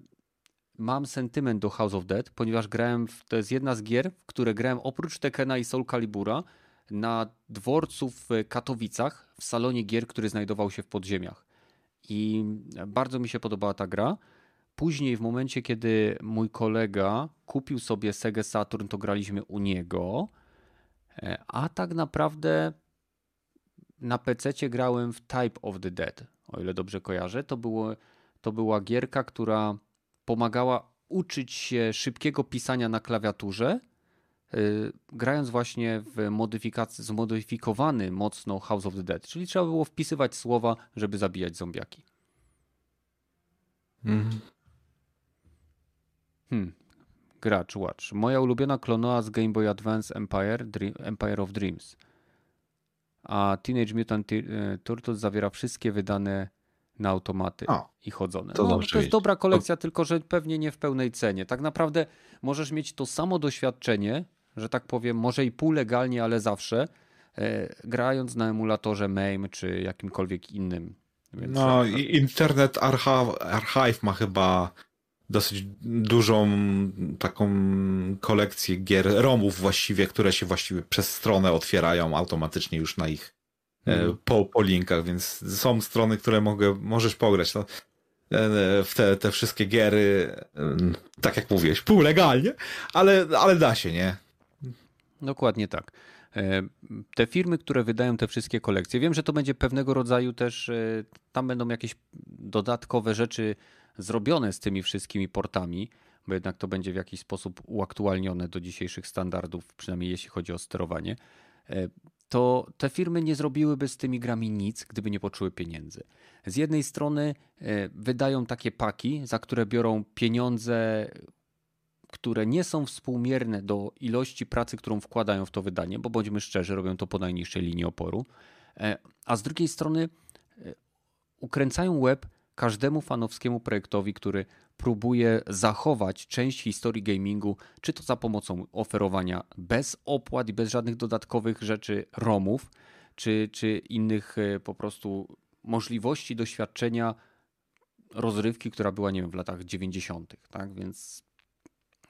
S1: mam sentyment do House of Dead, ponieważ grałem, w, to jest jedna z gier, w które grałem oprócz Tekena i Soul Calibura na dworcu w Katowicach, w salonie gier, który znajdował się w podziemiach. I bardzo mi się podobała ta gra. Później, w momencie, kiedy mój kolega kupił sobie Sega Saturn, to graliśmy u niego. E, a tak naprawdę na PC grałem w Type of the Dead, o ile dobrze kojarzę. To, było, to była gierka, która pomagała uczyć się szybkiego pisania na klawiaturze, yy, grając właśnie w modyfikacji, zmodyfikowany mocno House of the Dead. Czyli trzeba było wpisywać słowa, żeby zabijać zombiaki. Mhm. Hmm. Gracz, watch. Moja ulubiona klonoa z Game Boy Advance Empire, Dream, Empire of Dreams. A Teenage Mutant y, Turtles zawiera wszystkie wydane na automaty o, i chodzone. To, no, to jest dobra kolekcja, to... tylko że pewnie nie w pełnej cenie. Tak naprawdę możesz mieć to samo doświadczenie, że tak powiem, może i półlegalnie, ale zawsze, e, grając na emulatorze MAME czy jakimkolwiek innym.
S2: Więc no, i Internet Archive, Archive ma chyba dosyć dużą taką kolekcję gier, romów właściwie, które się właściwie przez stronę otwierają automatycznie już na ich Mhm. po, po linkach, więc są strony, które mogę, możesz pograć no, w te, te wszystkie giery, tak jak mówiłeś, półlegalnie, ale, ale da się, nie?
S1: Dokładnie tak. E, te firmy, które wydają te wszystkie kolekcje, wiem, że to będzie pewnego rodzaju też, e, tam będą jakieś dodatkowe rzeczy zrobione z tymi wszystkimi portami, bo jednak to będzie w jakiś sposób uaktualnione do dzisiejszych standardów, przynajmniej jeśli chodzi o sterowanie to te firmy nie zrobiłyby z tymi grami nic, gdyby nie poczuły pieniędzy. Z jednej strony e, wydają takie paki, za które biorą pieniądze, które nie są współmierne do ilości pracy, którą wkładają w to wydanie, bo bądźmy szczerzy, robią to po najniższej linii oporu. E, a z drugiej strony e, ukręcają web każdemu fanowskiemu projektowi, który próbuje zachować część historii gamingu, czy to za pomocą oferowania bez opłat i bez żadnych dodatkowych rzeczy ROMów, czy, czy innych e, po prostu możliwości doświadczenia rozrywki, która była, nie wiem, w latach 90. Tak więc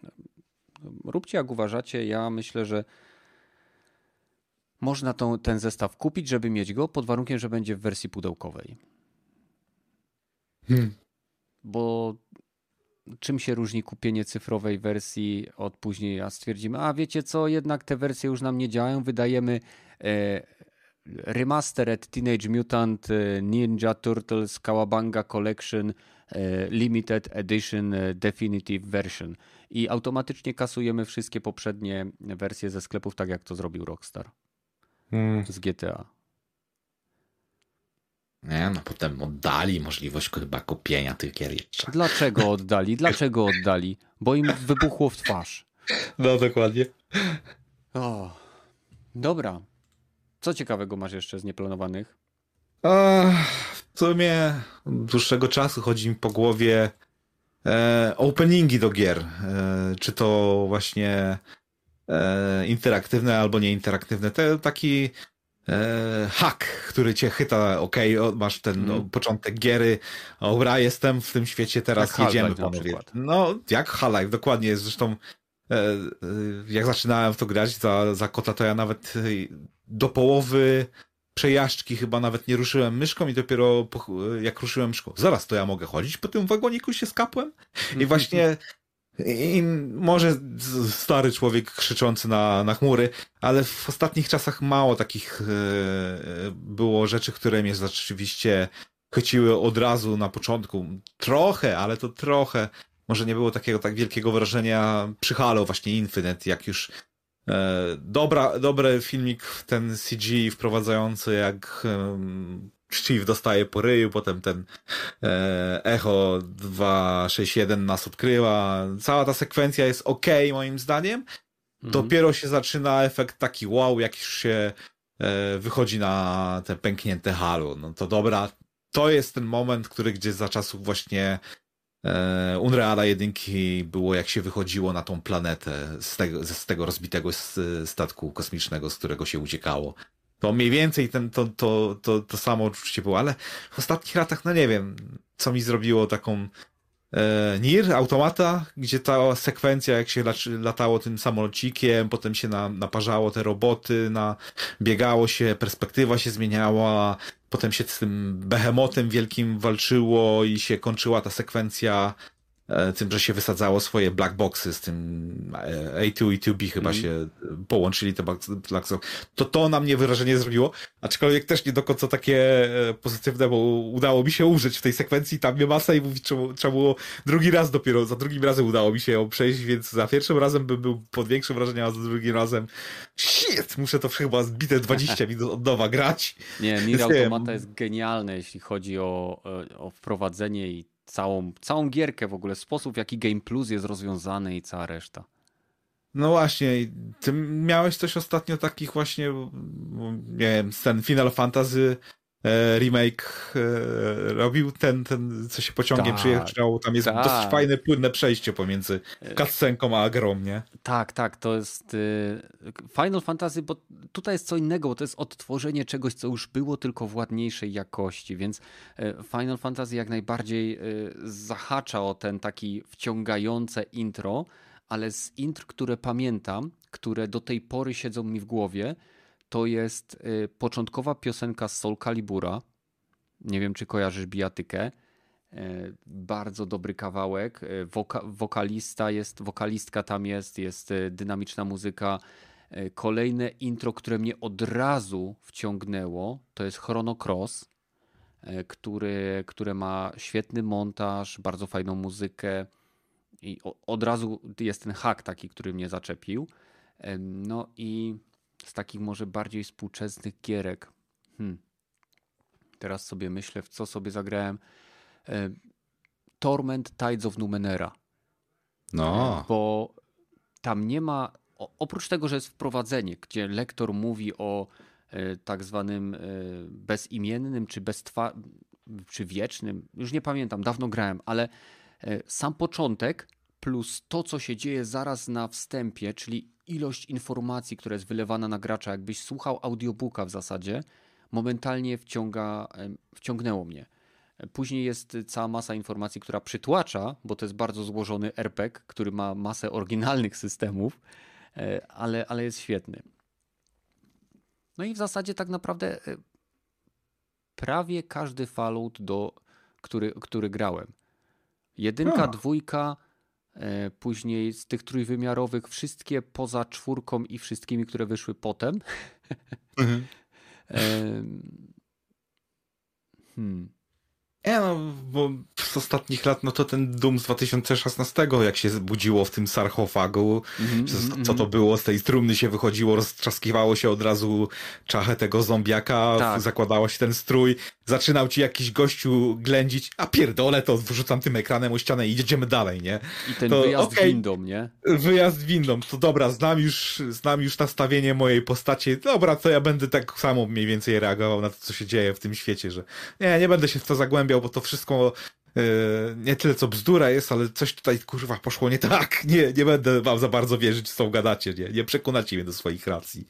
S1: e, róbcie jak uważacie. Ja myślę, że można tą, ten zestaw kupić, żeby mieć go, pod warunkiem, że będzie w wersji pudełkowej. Hmm. Bo czym się różni kupienie cyfrowej wersji od później, a stwierdzimy, a wiecie co, jednak te wersje już nam nie działają, wydajemy e, Remastered Teenage Mutant e, Ninja Turtles Kawabanga Collection e, Limited Edition e, Definitive Version i automatycznie kasujemy wszystkie poprzednie wersje ze sklepów, tak jak to zrobił Rockstar hmm. z GTA.
S2: Nie, no potem oddali możliwość chyba kupienia tych gier jeszcze.
S1: Dlaczego oddali? Dlaczego oddali? Bo im wybuchło w twarz.
S2: No dokładnie.
S1: O, dobra. Co ciekawego masz jeszcze z nieplanowanych?
S2: w sumie dłuższego czasu chodzi mi po głowie e, openingi do gier. E, czy to właśnie e, interaktywne albo nieinteraktywne. To taki e, hack, który cię chyta, ok, masz ten mm. no, początek giery, dobra, jestem w tym świecie, teraz jak jedziemy panowie. No, jak Half-Life, dokładnie, zresztą e, e, jak zaczynałem w to grać za, za kota, to ja nawet do połowy przejażdżki chyba nawet nie ruszyłem myszką i dopiero po, jak ruszyłem myszką, zaraz to ja mogę chodzić po tym wagoniku się skapłem? I właśnie i może stary człowiek krzyczący na, na chmury, ale w ostatnich czasach mało takich e, było rzeczy, które mnie rzeczywiście chyciły od razu na początku. Trochę, ale to trochę. Może nie było takiego tak wielkiego wrażenia przy Halo właśnie Infinite, jak już e, dobra, dobry filmik, ten CG wprowadzający, jak Chief dostaje po ryju, potem ten e, Echo 261 nas odkryła. Cała ta sekwencja jest ok, moim zdaniem. Mhm. Dopiero się zaczyna efekt taki wow, jak już się e, wychodzi na te pęknięte halu. No to dobra, to jest ten moment, który gdzie za czasów właśnie e, Unreala jedynki było, jak się wychodziło na tą planetę z tego, z tego rozbitego statku kosmicznego, z którego się uciekało. To mniej więcej ten, to, to, to, to samo uczucie było, ale w ostatnich latach, no nie wiem, co mi zrobiło taką e, Nir, automata, gdzie ta sekwencja, jak się latało tym samolocikiem, potem się na, naparzało te roboty, na, biegało się, perspektywa się zmieniała, potem się z tym behemotem wielkim walczyło i się kończyła ta sekwencja tym, że się wysadzało swoje black boxy z tym e, A2 i 2B chyba mm. się połączyli te black boxy. To to na mnie wyrażenie zrobiło, aczkolwiek też nie do końca takie e, pozytywne, bo udało mi się użyć w tej sekwencji tam mnie masa i mówić, czemu, czemu drugi raz dopiero, za drugim razem udało mi się ją przejść, więc za pierwszym razem bym był pod większym wrażeniem, a za drugim razem shit, muszę to chyba zbite 20 minut od nowa grać.
S1: Nie, Nier Automata jest genialne, jeśli chodzi o, o wprowadzenie i całą, całą gierkę w ogóle, sposób w jaki Game Plus jest rozwiązany i cała reszta.
S2: No właśnie, ty miałeś coś ostatnio takich właśnie, nie wiem, ten Final Fantasy remake e, robił ten, ten, co się pociągiem tak, przyjeżdżał, tam jest tak. dosyć fajne, płynne przejście pomiędzy e, cutscenką a grą, nie?
S1: Tak, tak, to jest Final Fantasy, bo tutaj jest co innego, bo to jest odtworzenie czegoś, co już było, tylko w ładniejszej jakości, więc Final Fantasy jak najbardziej zahacza o ten taki wciągające intro, ale z intr, które pamiętam, które do tej pory siedzą mi w głowie, to jest y, początkowa piosenka z Soul Calibura. Nie wiem, czy kojarzysz bijatykę. Y, bardzo dobry kawałek. Y, woka wokalista jest, wokalistka tam jest, jest dynamiczna muzyka. Kolejne intro, które mnie od razu wciągnęło, to jest Chrono Cross, który, które ma świetny montaż, bardzo fajną muzykę i od razu jest ten hack taki, który mnie zaczepił. No i z takich może bardziej współczesnych gierek. Hmm. Teraz sobie myślę, w co sobie zagrałem. Torment Tides of Numenera.
S2: No.
S1: Bo tam nie ma, oprócz tego, że jest wprowadzenie, gdzie lektor mówi o e, tak zwanym e, bezimiennym, czy beztwa, czy wiecznym, już nie pamiętam, dawno grałem, ale e, sam początek plus to, co się dzieje zaraz na wstępie, czyli ilość informacji, która jest wylewana na gracza, jakbyś słuchał audiobooka w zasadzie, momentalnie wciąga, wciągnęło mnie. Później jest cała masa informacji, która przytłacza, bo to jest bardzo złożony RPG, który ma masę oryginalnych systemów, e, ale, ale jest świetny. No i w zasadzie tak naprawdę e, prawie każdy Fallout, do, który, który grałem. Jedynka, no. dwójka, później z tych trójwymiarowych wszystkie poza czwórką i wszystkimi, które wyszły potem. Mhm.
S2: hmm. Nie no, bo z ostatnich lat, no to ten Doom z 2016, jak się budziło w tym sarkofagu, mm -hmm, co, to było, z tej trumny się wychodziło, roztrzaskiwało się od razu czachę tego zombiaka, tak. zakładało się ten strój, zaczynał ci jakiś gościu ględzić, a pierdolę, to wrzucam tym ekranem o ścianę i jedziemy dalej, nie?
S1: I ten to, wyjazd okay, windą, nie?
S2: Wyjazd windą, to dobra, znam już, znam już nastawienie mojej postaci, dobra, to ja będę tak samo mniej więcej reagował na to, co się dzieje w tym świecie, że nie, nie będę się w to zagłębiał, bo to wszystko yy, nie tyle co bzdura jest, ale coś tutaj kurwa poszło nie tak. Nie, nie będę wam za bardzo wierzyć, co gadacie, nie, nie przekonacie mnie do swoich racji.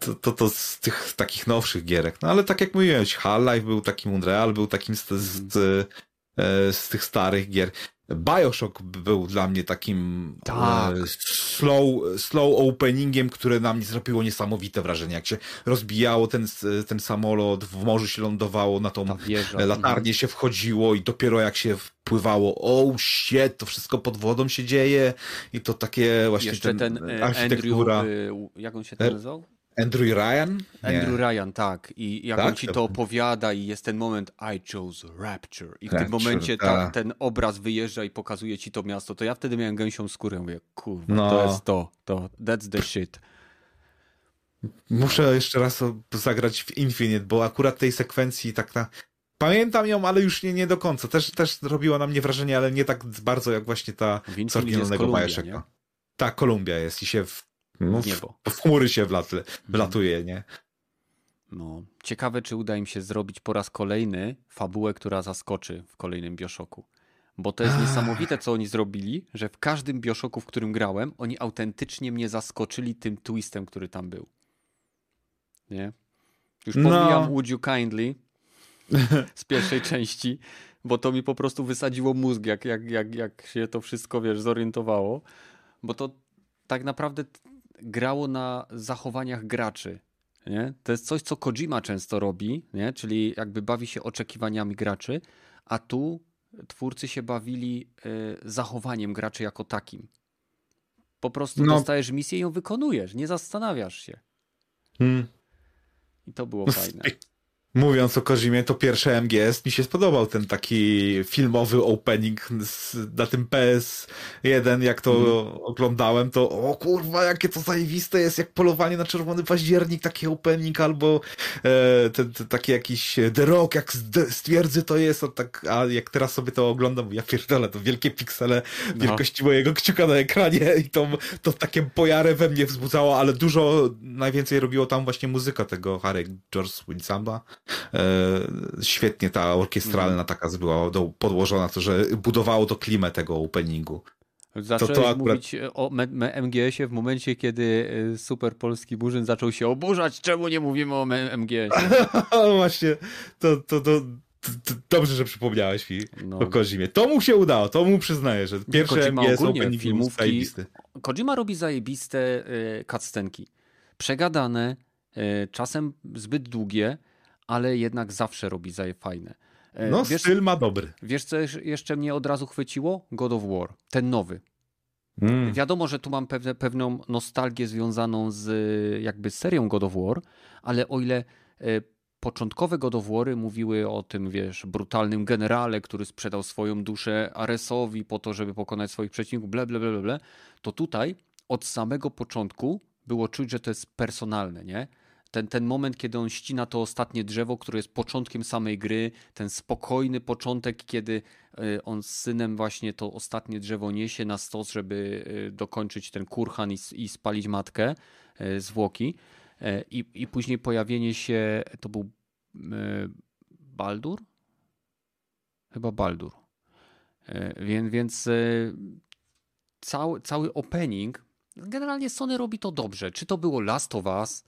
S2: To, to, to z tych takich nowszych gierek. No ale tak jak mówiłem, Half-Life był takim Unreal, był takim z, z, z, e, z tych starych gier. Bioshock był dla mnie takim tak. e, slow, slow openingiem, które na mnie zrobiło niesamowite wrażenie. Jak się rozbijało ten, ten samolot, w morzu się lądowało, na tą latarnię się wchodziło i dopiero jak się wpływało, oh shit, to wszystko pod wodą się dzieje i to takie właśnie
S1: Jeszcze ten, ten e, architektura. Andrew, jak on się e, nazywał?
S2: Andrew Ryan?
S1: Nie. Andrew Ryan, tak. I jak tak, on ci to opowiada i jest ten moment I chose Rapture i w Rapture, tym momencie ta, tak. ten obraz wyjeżdża i pokazuje ci to miasto, to ja wtedy miałem gęsią skórę. Mówię, kurwa, no. to jest to, to, that's the shit.
S2: Muszę jeszcze raz zagrać w Infinite, bo akurat tej sekwencji tak na... Pamiętam ją, ale już nie, nie do końca. Też, też robiła na mnie wrażenie, ale nie tak bardzo jak właśnie ta z oryginalnego Bioshocka. Tak, Kolumbia jest i się w w niebo. W, w chmury się wlatuje, wlatuje, nie?
S1: No, ciekawe, czy uda im się zrobić po raz kolejny fabułę, która zaskoczy w kolejnym Bioszoku. Bo to jest niesamowite, co oni zrobili, że w każdym Bioszoku, w którym grałem, oni autentycznie mnie zaskoczyli tym twistem, który tam był. Nie? Już no. pomijam no. Would You Kindly z pierwszej części, bo to mi po prostu wysadziło mózg, jak, jak, jak, jak się to wszystko, wiesz, zorientowało. Bo to tak naprawdę grało na zachowaniach graczy. Nie? To jest coś, co Kojima często robi, nie? czyli jakby bawi się oczekiwaniami graczy, a tu twórcy się bawili y, zachowaniem graczy jako takim. Po prostu no. dostajesz misję i ją wykonujesz, nie zastanawiasz się. Hmm. I to było fajne.
S2: Mówiąc o Kozimie, to pierwsze MGS mi się spodobał ten taki filmowy opening z, na tym PS1, jak to mm. oglądałem, to o kurwa, jakie to zajebiste jest, jak polowanie na czerwony październik, taki opening, albo e, ten, ten, taki jakiś The Rock, jak stwierdzy to jest, a, tak, a jak teraz sobie to oglądam, ja pierdolę, to wielkie piksele no. wielkości mojego kciuka na ekranie i to, to takie pojarę we mnie wzbudzało, ale dużo, najwięcej robiło tam właśnie muzyka tego Harry George Winsamba. E, świetnie ta orkiestralna mhm. taka była podłożona, to że budowało to klimę tego openingu.
S1: Zacząłeś to, to akurat... mówić o MGS-ie w momencie, kiedy e, super polski burzyn zaczął się oburzać. Czemu nie mówimy o MGS-ie?
S2: Właśnie, to, to, to, to, dobrze, że przypomniałeś mi no. o Kozimie. To mu się udało, to mu przyznaję, że pierwsze Kojima MGS opening filmówki, zajebisty.
S1: Kojima robi zajebiste y, cutscenki. Przegadane, czasem zbyt długie, ale jednak zawsze robi zaje fajne.
S2: E, no, wiesz, styl ma dobry.
S1: Wiesz, co jeszcze mnie od razu chwyciło? God of War, ten nowy. Mm. Wiadomo, że tu mam pewne, pewną nostalgię związaną z jakby serią God of War, ale o ile e, początkowe God of War mówiły o tym, wiesz, brutalnym generale, który sprzedał swoją duszę Aresowi po to, żeby pokonać swoich przeciwników, ble, ble, ble, ble, to tutaj od samego początku było czuć, że to jest personalne, nie? Ten, ten moment, kiedy on ścina to ostatnie drzewo, które jest początkiem samej gry, ten spokojny początek, kiedy e, on z synem właśnie to ostatnie drzewo niesie na stos, żeby e, dokończyć ten kurhan i, i spalić matkę, e, zwłoki. I, I później pojawienie się, to był Baldur? Chyba Baldur. Więc, więc cały, cały opening, generalnie Sony robi to dobrze. Czy to było Last of Us,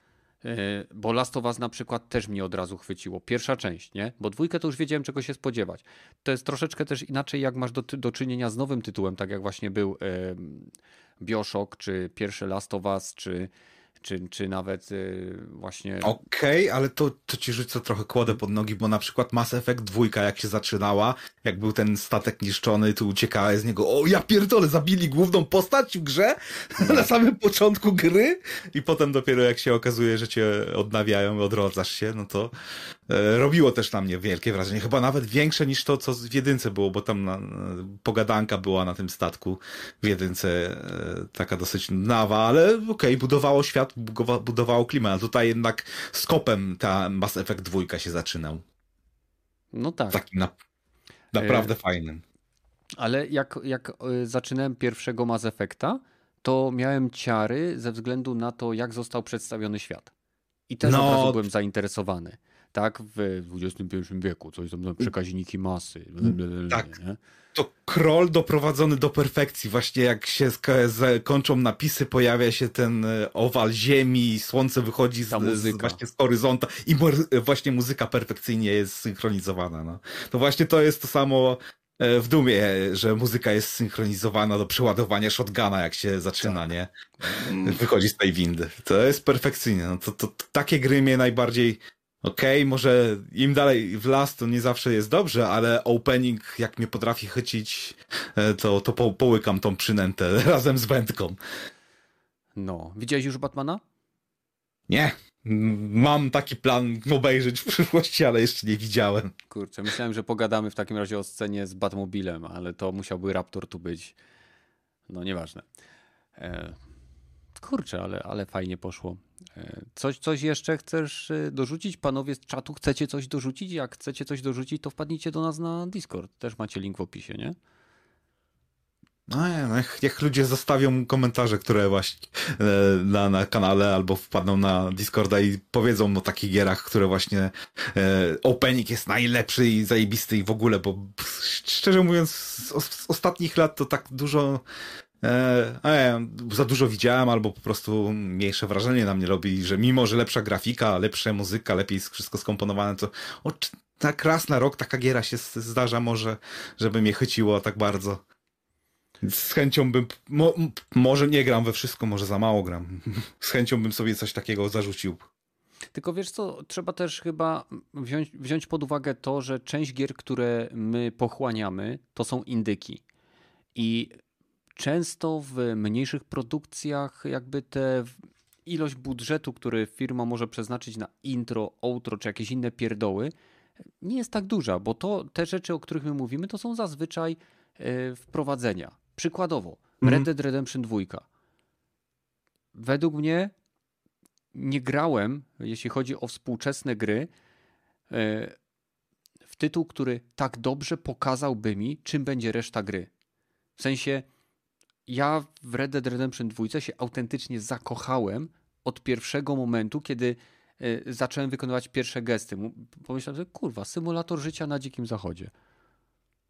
S1: bo Last of Us na przykład też mnie od razu chwyciło. Pierwsza część, nie? Bo dwójkę to już wiedziałem, czego się spodziewać. To jest troszeczkę też inaczej, jak masz do, do czynienia z nowym tytułem, tak jak właśnie był e, Bioshock, czy pierwszy Last of Us, czy czy, czy nawet y, właśnie...
S2: Okej, okay, ale to, to ci rzucę trochę kłodę pod nogi, bo na przykład Mass Effect 2, jak się zaczynała, jak był ten statek niszczony, tu uciekałeś z niego, o ja pierdolę, zabili główną postać w grze? Na samym początku gry i potem dopiero jak się okazuje, że cię odnawiają odrodzasz się, no to robiło też na mnie wielkie wrażenie. Chyba nawet większe niż to, co w jedynce było, bo tam na, pogadanka była na tym statku w jedynce e, taka dosyć nawa, ale okej, okay, budowało świat, budowało klimat. A tutaj jednak skopem ta Mass Effect dwójka się zaczynał.
S1: No tak.
S2: Takim na, naprawdę e... fajnym.
S1: Ale jak, jak e, zaczynałem pierwszego Mass Effecta, to miałem ciary ze względu na to, jak został przedstawiony świat. I też no. od razu byłem zainteresowany. Tak, w XXI wieku, coś tam, przekaźniki masy.
S2: tak. Nie? To kroll doprowadzony do perfekcji. Właśnie jak się kończą napisy, pojawia się ten e, owal ziemi, słońce wychodzi z, z, właśnie z horyzonta i właśnie muzyka perfekcyjnie jest synchronizowana. No. To właśnie to jest to samo E, w dumie, że muzyka jest synchronizowana do przeładowania shotguna, jak się zaczyna, tak. nie? Wychodzi z tej windy. To jest perfekcyjne. No to, to, to takie gry mnie najbardziej okej, okay, może im dalej w las to nie zawsze jest dobrze, ale opening jak mnie potrafi chycić, e, to, to po, połykam tą przynętę razem z wędką.
S1: No. Widziałeś już Batmana?
S2: Nie. Mam taki plan obejrzeć w przyszłości, ale jeszcze nie widziałem.
S1: Kurczę, myślałem, że pogadamy w takim razie o scenie z Batmobilem, ale to musiałby Raptor tu być. No nieważne. E, kurczę, ale, ale fajnie poszło. E, coś, coś jeszcze chcesz e, dorzucić? Panowie z czatu, chcecie coś dorzucić? Jak chcecie coś dorzucić, to wpadnijcie do nas na Discord. Też macie link w opisie, nie?
S2: No nie, niech, niech ludzie zostawią komentarze, które właśnie e, na, na kanale albo wpadną na Discorda i powiedzą o takich gierach, które właśnie e, opening jest najlepszy i zajebisty i w ogóle, bo szczerze mówiąc z, z ostatnich lat to tak dużo e, za dużo widziałem, albo po prostu mniejsze wrażenie na mnie robi, że mimo, że lepsza grafika, lepsza muzyka, lepiej wszystko skomponowane, to o, tak raz na rok taka giera się zdarza może, żeby mnie chyciło tak bardzo. Z chęcią bym, mo, może nie gram we wszystko, może za mało gram. Z chęcią bym sobie coś takiego zarzucił.
S1: Tylko wiesz co, trzeba też chyba wziąć, wziąć pod uwagę to, że część gier, które my pochłaniamy, to są indyki. I często w mniejszych produkcjach jakby te ilość budżetu, który firma może przeznaczyć na intro, outro czy jakieś inne pierdoły, nie jest tak duża, bo to te rzeczy, o których my mówimy, to są zazwyczaj yy, wprowadzenia. Przykładowo, mhm. Red Dead Redemption 2. Według mnie nie grałem, jeśli chodzi o współczesne gry, e, w tytuł, który tak dobrze pokazałby mi, czym będzie reszta gry. W sensie, ja w Red Dead Redemption 2 się autentycznie zakochałem od pierwszego momentu, kiedy e, zacząłem wykonywać pierwsze gesty. Pomyślałem, że kurwa, symulator życia na dzikim zachodzie.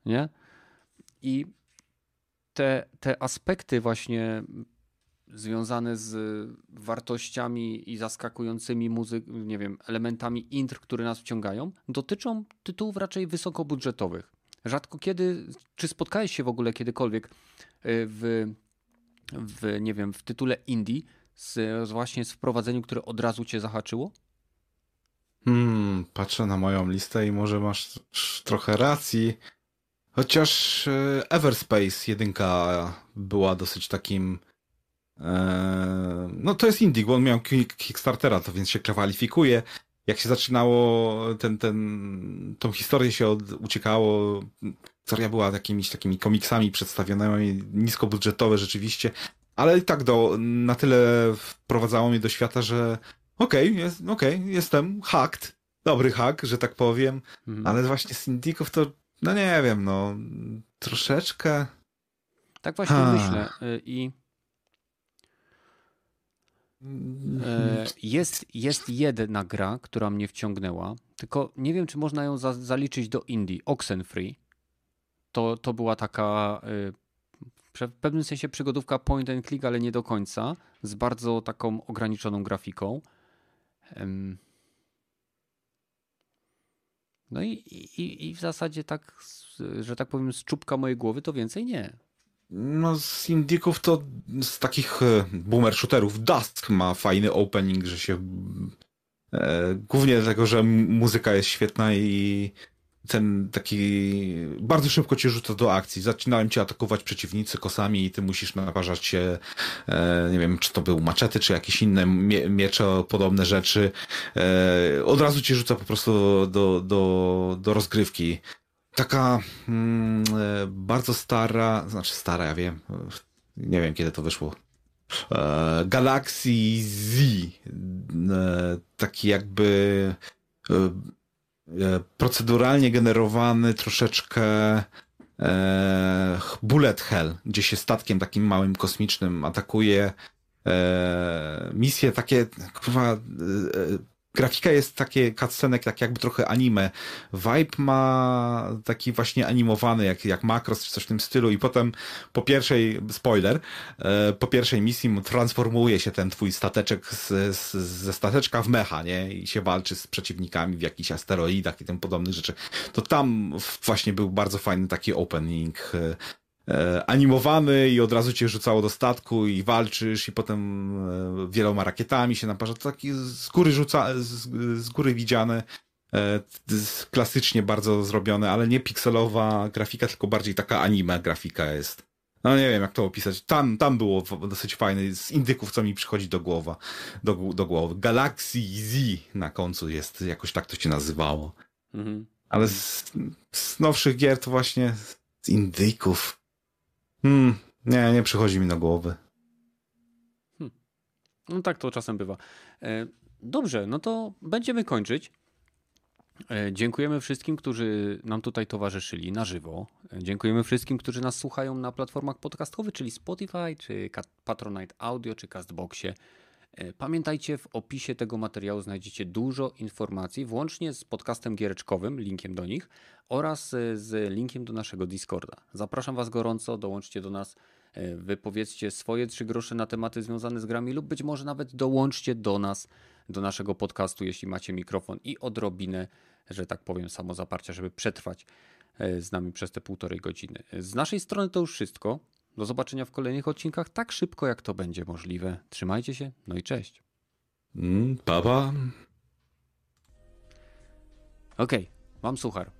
S1: Nie? I te, te aspekty właśnie związane z wartościami i zaskakującymi muzyk, nie wiem, elementami intr, które nas wciągają, dotyczą tytułów raczej wysokobudżetowych. Rzadko kiedy, czy spotkałeś się w ogóle kiedykolwiek w, w nie wiem, w tytule indie z, właśnie z wprowadzeniem, które od razu cię zahaczyło?
S2: Hmm, patrzę na moją listę i może masz trochę racji. Chociaż e, Everspace jedynka była dosyć takim e, no to jest indie, bo on miał Kickstartera, to więc się kwalifikuje. Jak się zaczynało, ten, ten, tą historię się od, uciekało, historia była jakimiś takimi komiksami przedstawionymi, niskobudżetowe rzeczywiście, ale i tak do, na tyle wprowadzało mnie do świata, że okej, okay, jest, okay, jestem hacked, dobry hack, że tak powiem, mhm. ale właśnie z Indików to no nie wiem, no troszeczkę.
S1: Tak właśnie ha. myślę. Y, I e, jest, jest jedna gra, która mnie wciągnęła, tylko nie wiem, czy można ją za, zaliczyć do indie. Oxenfree. To, to była taka y, w pewnym sensie przygodówka point and click, ale nie do końca, z bardzo taką ograniczoną grafiką. No i, i, i w zasadzie tak, że tak powiem, z czubka mojej głowy to więcej nie.
S2: No z Indików to z takich e, boomer shooterów Dusk ma fajny opening, że się e, głównie dlatego, że muzyka jest świetna i ten taki bardzo szybko cię rzuca do akcji. Zaczynają cię atakować przeciwnicy kosami i ty musisz naparzać się, e, nie wiem, czy to był maczety, czy jakieś inne mie miecze, podobne rzeczy. E, od razu cię rzuca po prostu do, do, do rozgrywki. Taka mm, e, bardzo stara, znaczy stara, ja wiem, nie wiem kiedy to wyszło. Galaxy Z, taki jakby proceduralnie generowany troszeczkę e, bullet hell, gdzie się statkiem takim małym kosmicznym atakuje e, misje takie, kurwa, e, grafika jest takie cutscenek, tak jakby trochę anime. Vibe ma taki właśnie animowany, jak, jak Macross czy coś w tym stylu i potem po pierwszej, spoiler, e, po pierwszej misji transformuje się ten twój stateczek z, z, ze stateczka w mecha, nie? I się walczy z przeciwnikami w jakichś asteroidach i tym podobnych rzeczy. To tam właśnie był bardzo fajny taki opening e, animowany i od razu cię rzucało do statku i walczysz i potem e, wieloma rakietami się naparza. To taki z góry rzuca, z, z góry widziane, e, klasycznie bardzo zrobione, ale nie pikselowa grafika, tylko bardziej taka anime grafika jest. No nie wiem, jak to opisać. Tam, tam było dosyć fajne, z indyków, co mi przychodzi do głowa, do, do głowy. Galaxy Z na końcu jest, jakoś tak to się nazywało. Mhm. Ale z, z nowszych gier to właśnie z indyków Hmm, nie, nie przychodzi mi na głowę.
S1: Hmm. No tak to czasem bywa. E, dobrze, no to będziemy kończyć. E, dziękujemy wszystkim, którzy nam tutaj towarzyszyli na żywo. E, dziękujemy wszystkim, którzy nas słuchają na platformach podcastowych, czyli Spotify, czy Patronite Audio, czy Castboxie. Pamiętajcie, w opisie tego materiału znajdziecie dużo informacji, włącznie z podcastem giereczkowym, linkiem do nich, oraz e, z linkiem do naszego Discorda. Zapraszam Was gorąco, dołączcie do nas, e, wypowiedzcie swoje trzy grosze na tematy związane z grami lub być może nawet dołączcie do nas, do naszego podcastu, jeśli macie mikrofon i odrobinę, że tak powiem, samozaparcia, żeby przetrwać e, z nami przez te półtorej godziny. Z naszej strony to już wszystko. Do zobaczenia w kolejnych odcinkach tak szybko, jak to będzie możliwe. Trzymajcie się, no i cześć.
S2: Mm, papa.
S1: Okej, okay, mam suchar.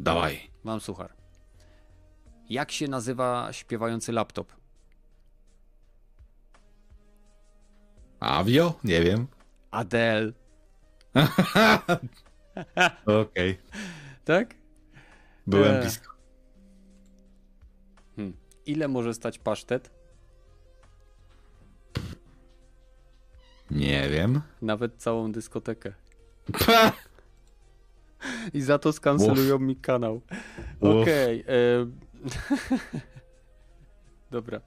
S2: Dawaj.
S1: Mam suchar. Jak się nazywa śpiewający laptop?
S2: Avio? Nie wiem.
S1: Adele.
S2: Okej. Okay.
S1: Tak?
S2: Byłem e... blisko.
S1: Ile może stać pasztet?
S2: Nie wiem.
S1: Nawet całą dyskotekę. I za to skancelują mi kanał. Okej. Okay, e... Dobra.